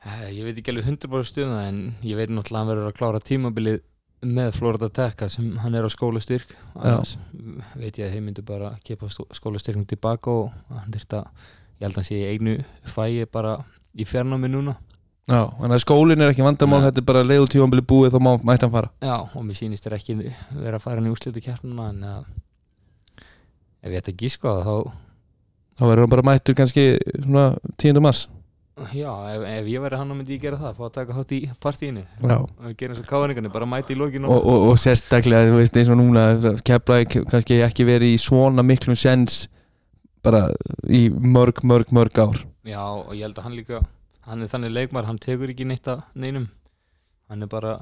Eh, Ég veit ekki alveg 100% stuðna en ég veit náttúrulega að hann verður að klára tímabilið með Florida Tech sem hann er á skólastyrk. Annars veit ég að þeir myndu bara kepa skólastyrknum tilbaka og hann þurft að ég held að hann sé í einu fæi bara í fjarnámi núna. Já, þannig að skólinn er ekki vandamál þetta er bara leiðu tífambili búið þá má, mætti hann fara. Já, og mér sýnist þér ekki vera að fara hann í úrslitu kjarnuna en að ef ég ætti að gíska á það þá þá verður hann bara mættur kannski svona 10. mars já, ef, ef ég væri hann þá myndi ég gera það fá að taka hátt í partíinu. Og gera eins og káðningarnir, bara mæti í lokinu og, og, og sérstaklega þú veist eins og núna Keflæk kannski ekki verið í svona miklum sens bara í mörg, mörg, mörg ár. Já, og ég held að hann líka hann er þannig leikmar, hann tekur ekki neitt að neinum. Hann er bara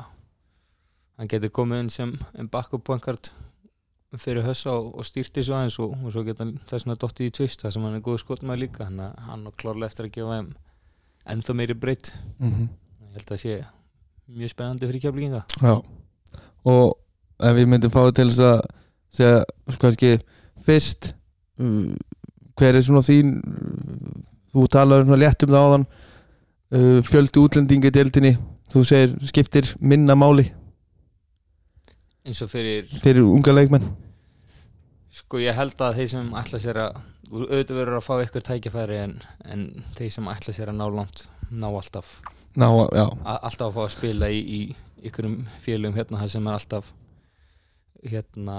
hann getur komið inn sem en backup pointcard fyrir hössa og, og stýrt þessu aðeins og, og svo geta hann þess að dottið í tvist það sem hann er góð skotmaður líka. Hann, hann er klárlega eftir að gefa þeim ennþá meiri breytt mm -hmm. ég held að það sé mjög spennandi fyrir keflinga Já. Og ef við myndum fá til þess að segja sko kannski fyrst um, hver er svona þín þú talaður svona létt um það áðan uh, fjöldi útlendinga í deildinni þú segir skiptir minna máli? Eins og fyrir fyrir unga leikmenn? Sko ég held að þeir sem ætla sér að auðvitað verður að fá ykkur tækifæri en, en þeir sem ætla sér að ná langt ná alltaf. Ná, alltaf að fá að spila í, í ykkurum félögum hérna það sem er alltaf hérna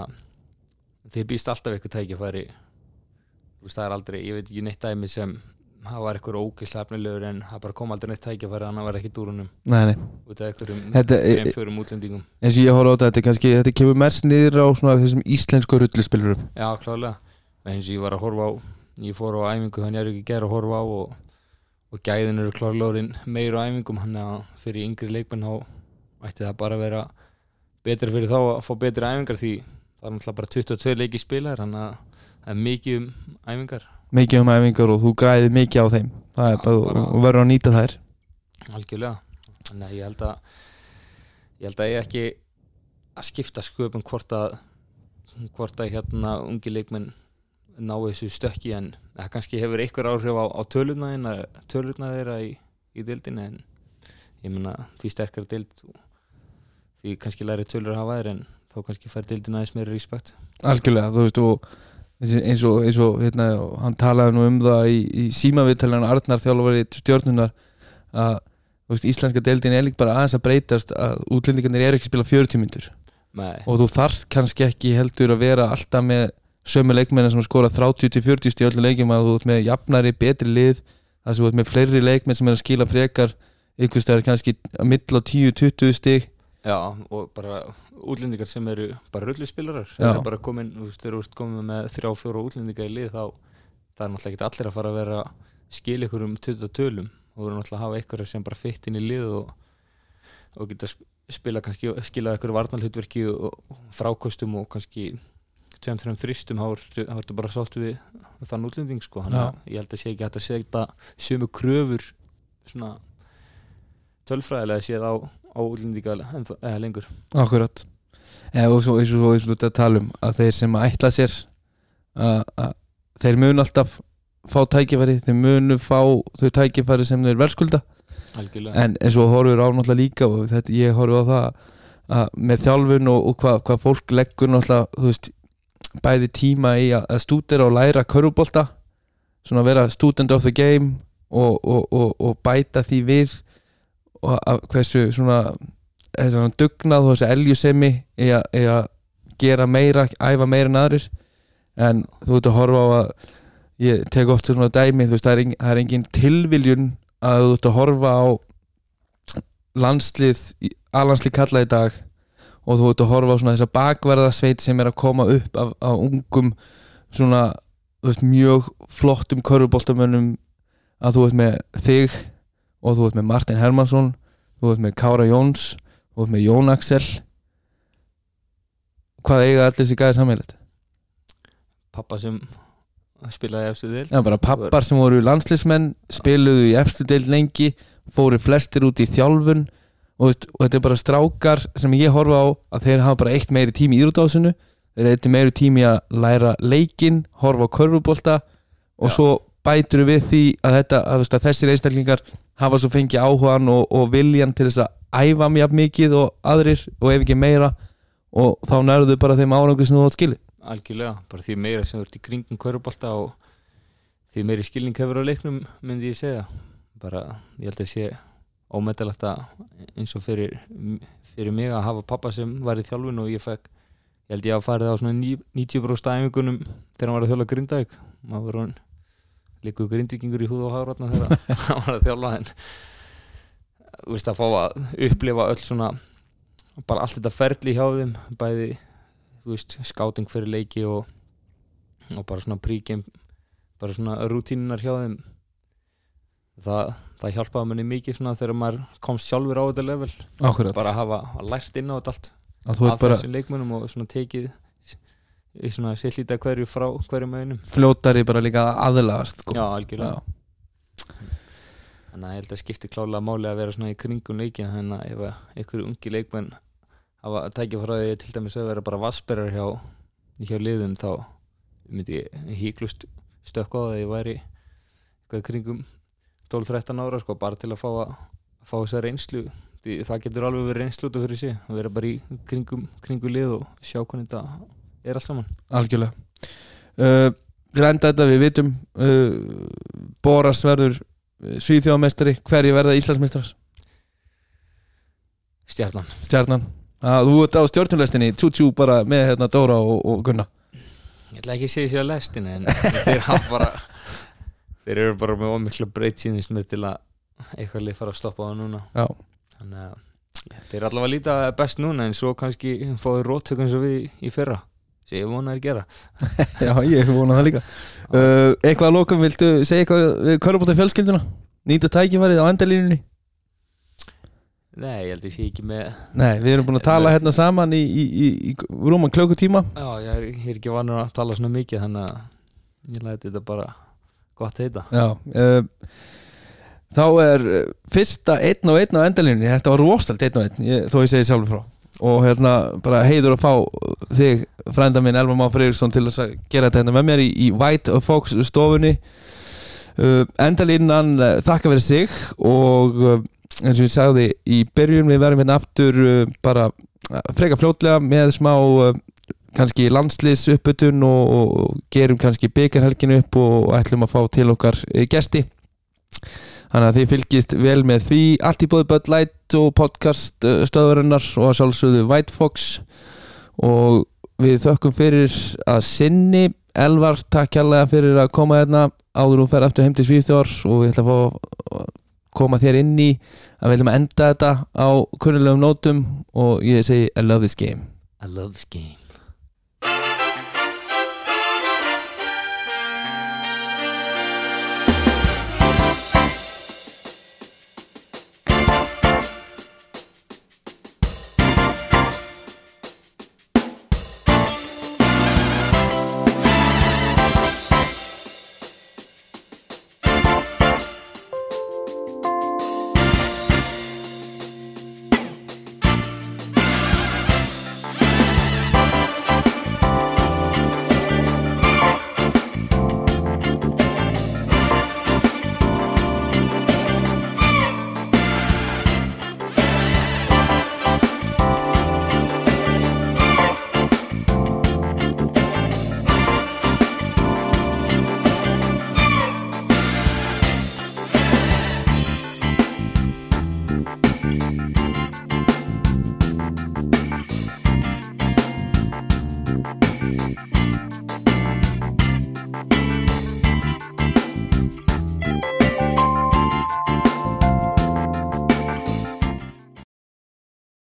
þeir býst alltaf ykkur tækifæri. Það er aldrei, ég veit ekki neitt dæmi sem það var ykkur ógeðslega efnilegur en það bara kom aldrei neitt tækifæri þannig að var ekki dúrunum út af er- þeim förum útlendingum. eins og ég horfa á þetta, þetta, kemur mest niður á þessum íslensku rullispilurum Já, klálega eins og ég var að horfa á ég fór á æfingu hann er ekki gera að horfa á og, og gæðin eru klárlega orðin meir á æfingum hann að fyrir yngri leikmenn þá ætti það bara að vera betra fyrir þá að fá betri æfingar því það er náttúrulega bara 22 leiki spilar hann að það er mikið um æfingar. Mikið um æfingar og þú græðir mikið á þeim. Það er bara, og verður að nýta þær. Algjörlega. Þannig að ég held að ég held að ég ekki að skipta sköpum hvort að hvort að hérna ungi leikmenn ná þessu stökki en það kannski hefur einhver áhrif á, á tölurna þeirra í, í deildinni en ég meina því sterkar deild því kannski læri tölur að hafa þær en þá kannski fær deildina aðeins meira respekt. Algjörlega, þú veist og eins og, eins og hérna, hann talaði nú um það í, í símaviðtalinu Arnar þjálfari stjórnunar að veist, íslenska deildin er líka bara aðeins að breytast að útlendingarnir eru ekki að spila 40 myndur og þú þarft kannski ekki heldur að vera alltaf með sömu leikmenn sem skora 30-40 í öllum leikjum að þú ert með jafnari, betri lið að þú ert með fleiri leikmenn sem er að skila frekar ykkur stæðar kannski að milla 10-20 stig. Já, og bara útlendingar sem eru bara rullispilarar þeir eru bara komin, þú veist, þeir eru komin með þrjá, fjóra útlendingar í lið þá það er náttúrulega ekki allir að fara að vera að skila ykkur um 20 tölum. Og þú eru náttúrulega að hafa ykkur sem bara fitt inn í lið og, og geta sp- spila kannski, skila ykkur varnalhutverki og frákostum og kannski tveim, þreim þristum þá er ertu bara sátt við þann útlending sko, þannig að ég held að sé ekki hægt að segja sömu kröfur svona tölfræðilega séð á, á útlendinga eða lengur. Akkurat. Eða, og svo eins og eins og þetta tala um að þeir sem ætla sér að, að þeir munu alltaf fá tækifæri, þeir munu fá þau tækifæri sem þeir verðskulda. Algjörlega. En eins og horfur á náttúrulega líka og þetta, ég horfur á það að með þjálfun og, og hvað hva fólk leggur náttúrulega þú veist, bæði tíma í að, stúdera og læra körfubolta svona vera student of the game og, og, og, og bæta því við og hversu svona dugnað og þessi eljusemi í að, gera meira, æfa meira en aðrir. En þú ert að horfa á að ég tek oft svona dæmi þú veist, það er, engin, það er engin tilviljun að þú ert að horfa á landslið aðlandslið kalla í dag og þú ert að horfa á svona þessa bakverðasveit sem er að koma upp af, af ungum svona veist, mjög flottum körfuboltamönnum að þú ert með þig og þú ert með Martin Hermansson þú ert með Kára Jóns þú ert með Jón Axel hvað eiga allir þessi gæði sammeilegt? pappa sem spilaði eftir til Já, bara pappar sem voru landslismenn spiluðu í efstu deild lengi fóru flestir út í þjálfun og, veist, og þetta er bara strákar sem ég horfa á að þeir hafa bara eitt meiri tími í íðrúdásinu þeir eitt meiri tími að læra leikin horfa á körfubólta og Já. svo bætur við því að, þetta, að, veist, að þessir einstaklingar hafa svo fengið áhugan og, og viljan til þess að æfa mjög mikið og aðrir og ef ekki meira. Og þá nærðu bara þeim árangur sem þú átt skilið. Algjörlega, bara því meira sem þú ert í kringum körubólta og því meiri skilning hefur á leiknum myndi ég segja. Bara, ég held að sé ómetalegt að eins og fyrir, fyrir mig að hafa pappa sem var í þjálfun og ég fekk ég held ég að farið á svona ní- 90% æfingunum þegar hann var að þjóla grindaug maður var hann líku grindvikingur í húð og hárvatna þegar hann var að þjóla en þú veist að fá að upplifa öll svona bara allt þetta ferli hjá þeim bæði þú veist, skáting fyrir leiki og, og bara svona príkjum bara svona rútínunar hjá þeim. Það, það hjálpaði manni mikið svona þegar maður komst sjálfur á þetta level. Akkurat, bara að hafa lært inn á þetta allt. Af bara þessum leikmunum og svona tekið í svona sérlítið hverju frá hverju mögunum fljótari bara líka að aðlagast sko. já, algjörlega. Já. þannig að ég held að skipti klálega máli að vera svona í kringum leikin þannig að ef einhverju ungi leikmenn hafa tækifræði til dæmis að vera bara vassberar hjá, hjá liðum þá myndi ég híklust stökka á það að ég væri eitthvað í kringum 12-13 ára sko, bara til að fá, að, fá þessa reynslu. Því það getur alveg verið reynslu út af fyrir sig að vera bara í kringum, kringum lið og sjá hvernig þetta er allt saman. Algjörlega. Uh, Grænda þetta við vitum uh, Boras verður Svíþjóðamestari, hverju verða Íslandsmeistrar stjarnan. Stjarnan. Að þú ert á stjórnulegstinni, tjú-tjú bara með hérna Dóra og, og Gunna Ég ætla ekki að segja sér að lestin en þeir hafa bara þeir eru bara með ómikla breyt síðanist mér til að eitthvað lið fara að stoppa það núna. Já, þannig að þeir allavega líta best núna en svo kannski fáið róttökum sem við í fyrra. Sem ég vona að gera. Já ég vona það líka. Uh, Eitthvað að lokum, viltu segja eitthvað við Körubóta fjölskylduna? Nýta tækifærið á endalínunni? Nei, ég held að ég sé ekki með Nei, við erum búin að tala hérna saman í, í, í, í rúman klökkutíma Já, ég er, ég er ekki vanur að tala svona mikið þannig að ég læti þetta bara gott heita. Já uh, Þá er uh, fyrsta einn og einn á endalínunni Þetta var rostalt einn og einn Þó ég segi sjálfur frá. Og hérna bara heiður að fá þig Frænda minn Elvar Má Freyriksson Til að gera þetta hérna með mér í, í White Fox stofunni. Uh, Endalínan uh, þakka verið sig Og uh, eins og ég sagði í byrjun Við verðum hérna aftur Bara freka fljótlega Með smá kannski landsliðs upputun og, og gerum kannski byggarhelgin upp og, og ætlum að fá til okkar eh, gesti. Þannig að þið fylgist vel með því. Allt í bóði Bud Light og podcast eh, stöðurinnar og að sjálfsögðu White Fox. Og við þökkum fyrir að sinni. Elvar, takk kærlega fyrir að koma hérna áður hún fer aftur heim til Svíþjór og við ætlum að fá að koma þér inn í að við ætlum að enda þetta á kunnulegum nótum og ég segi I love this game. I love this game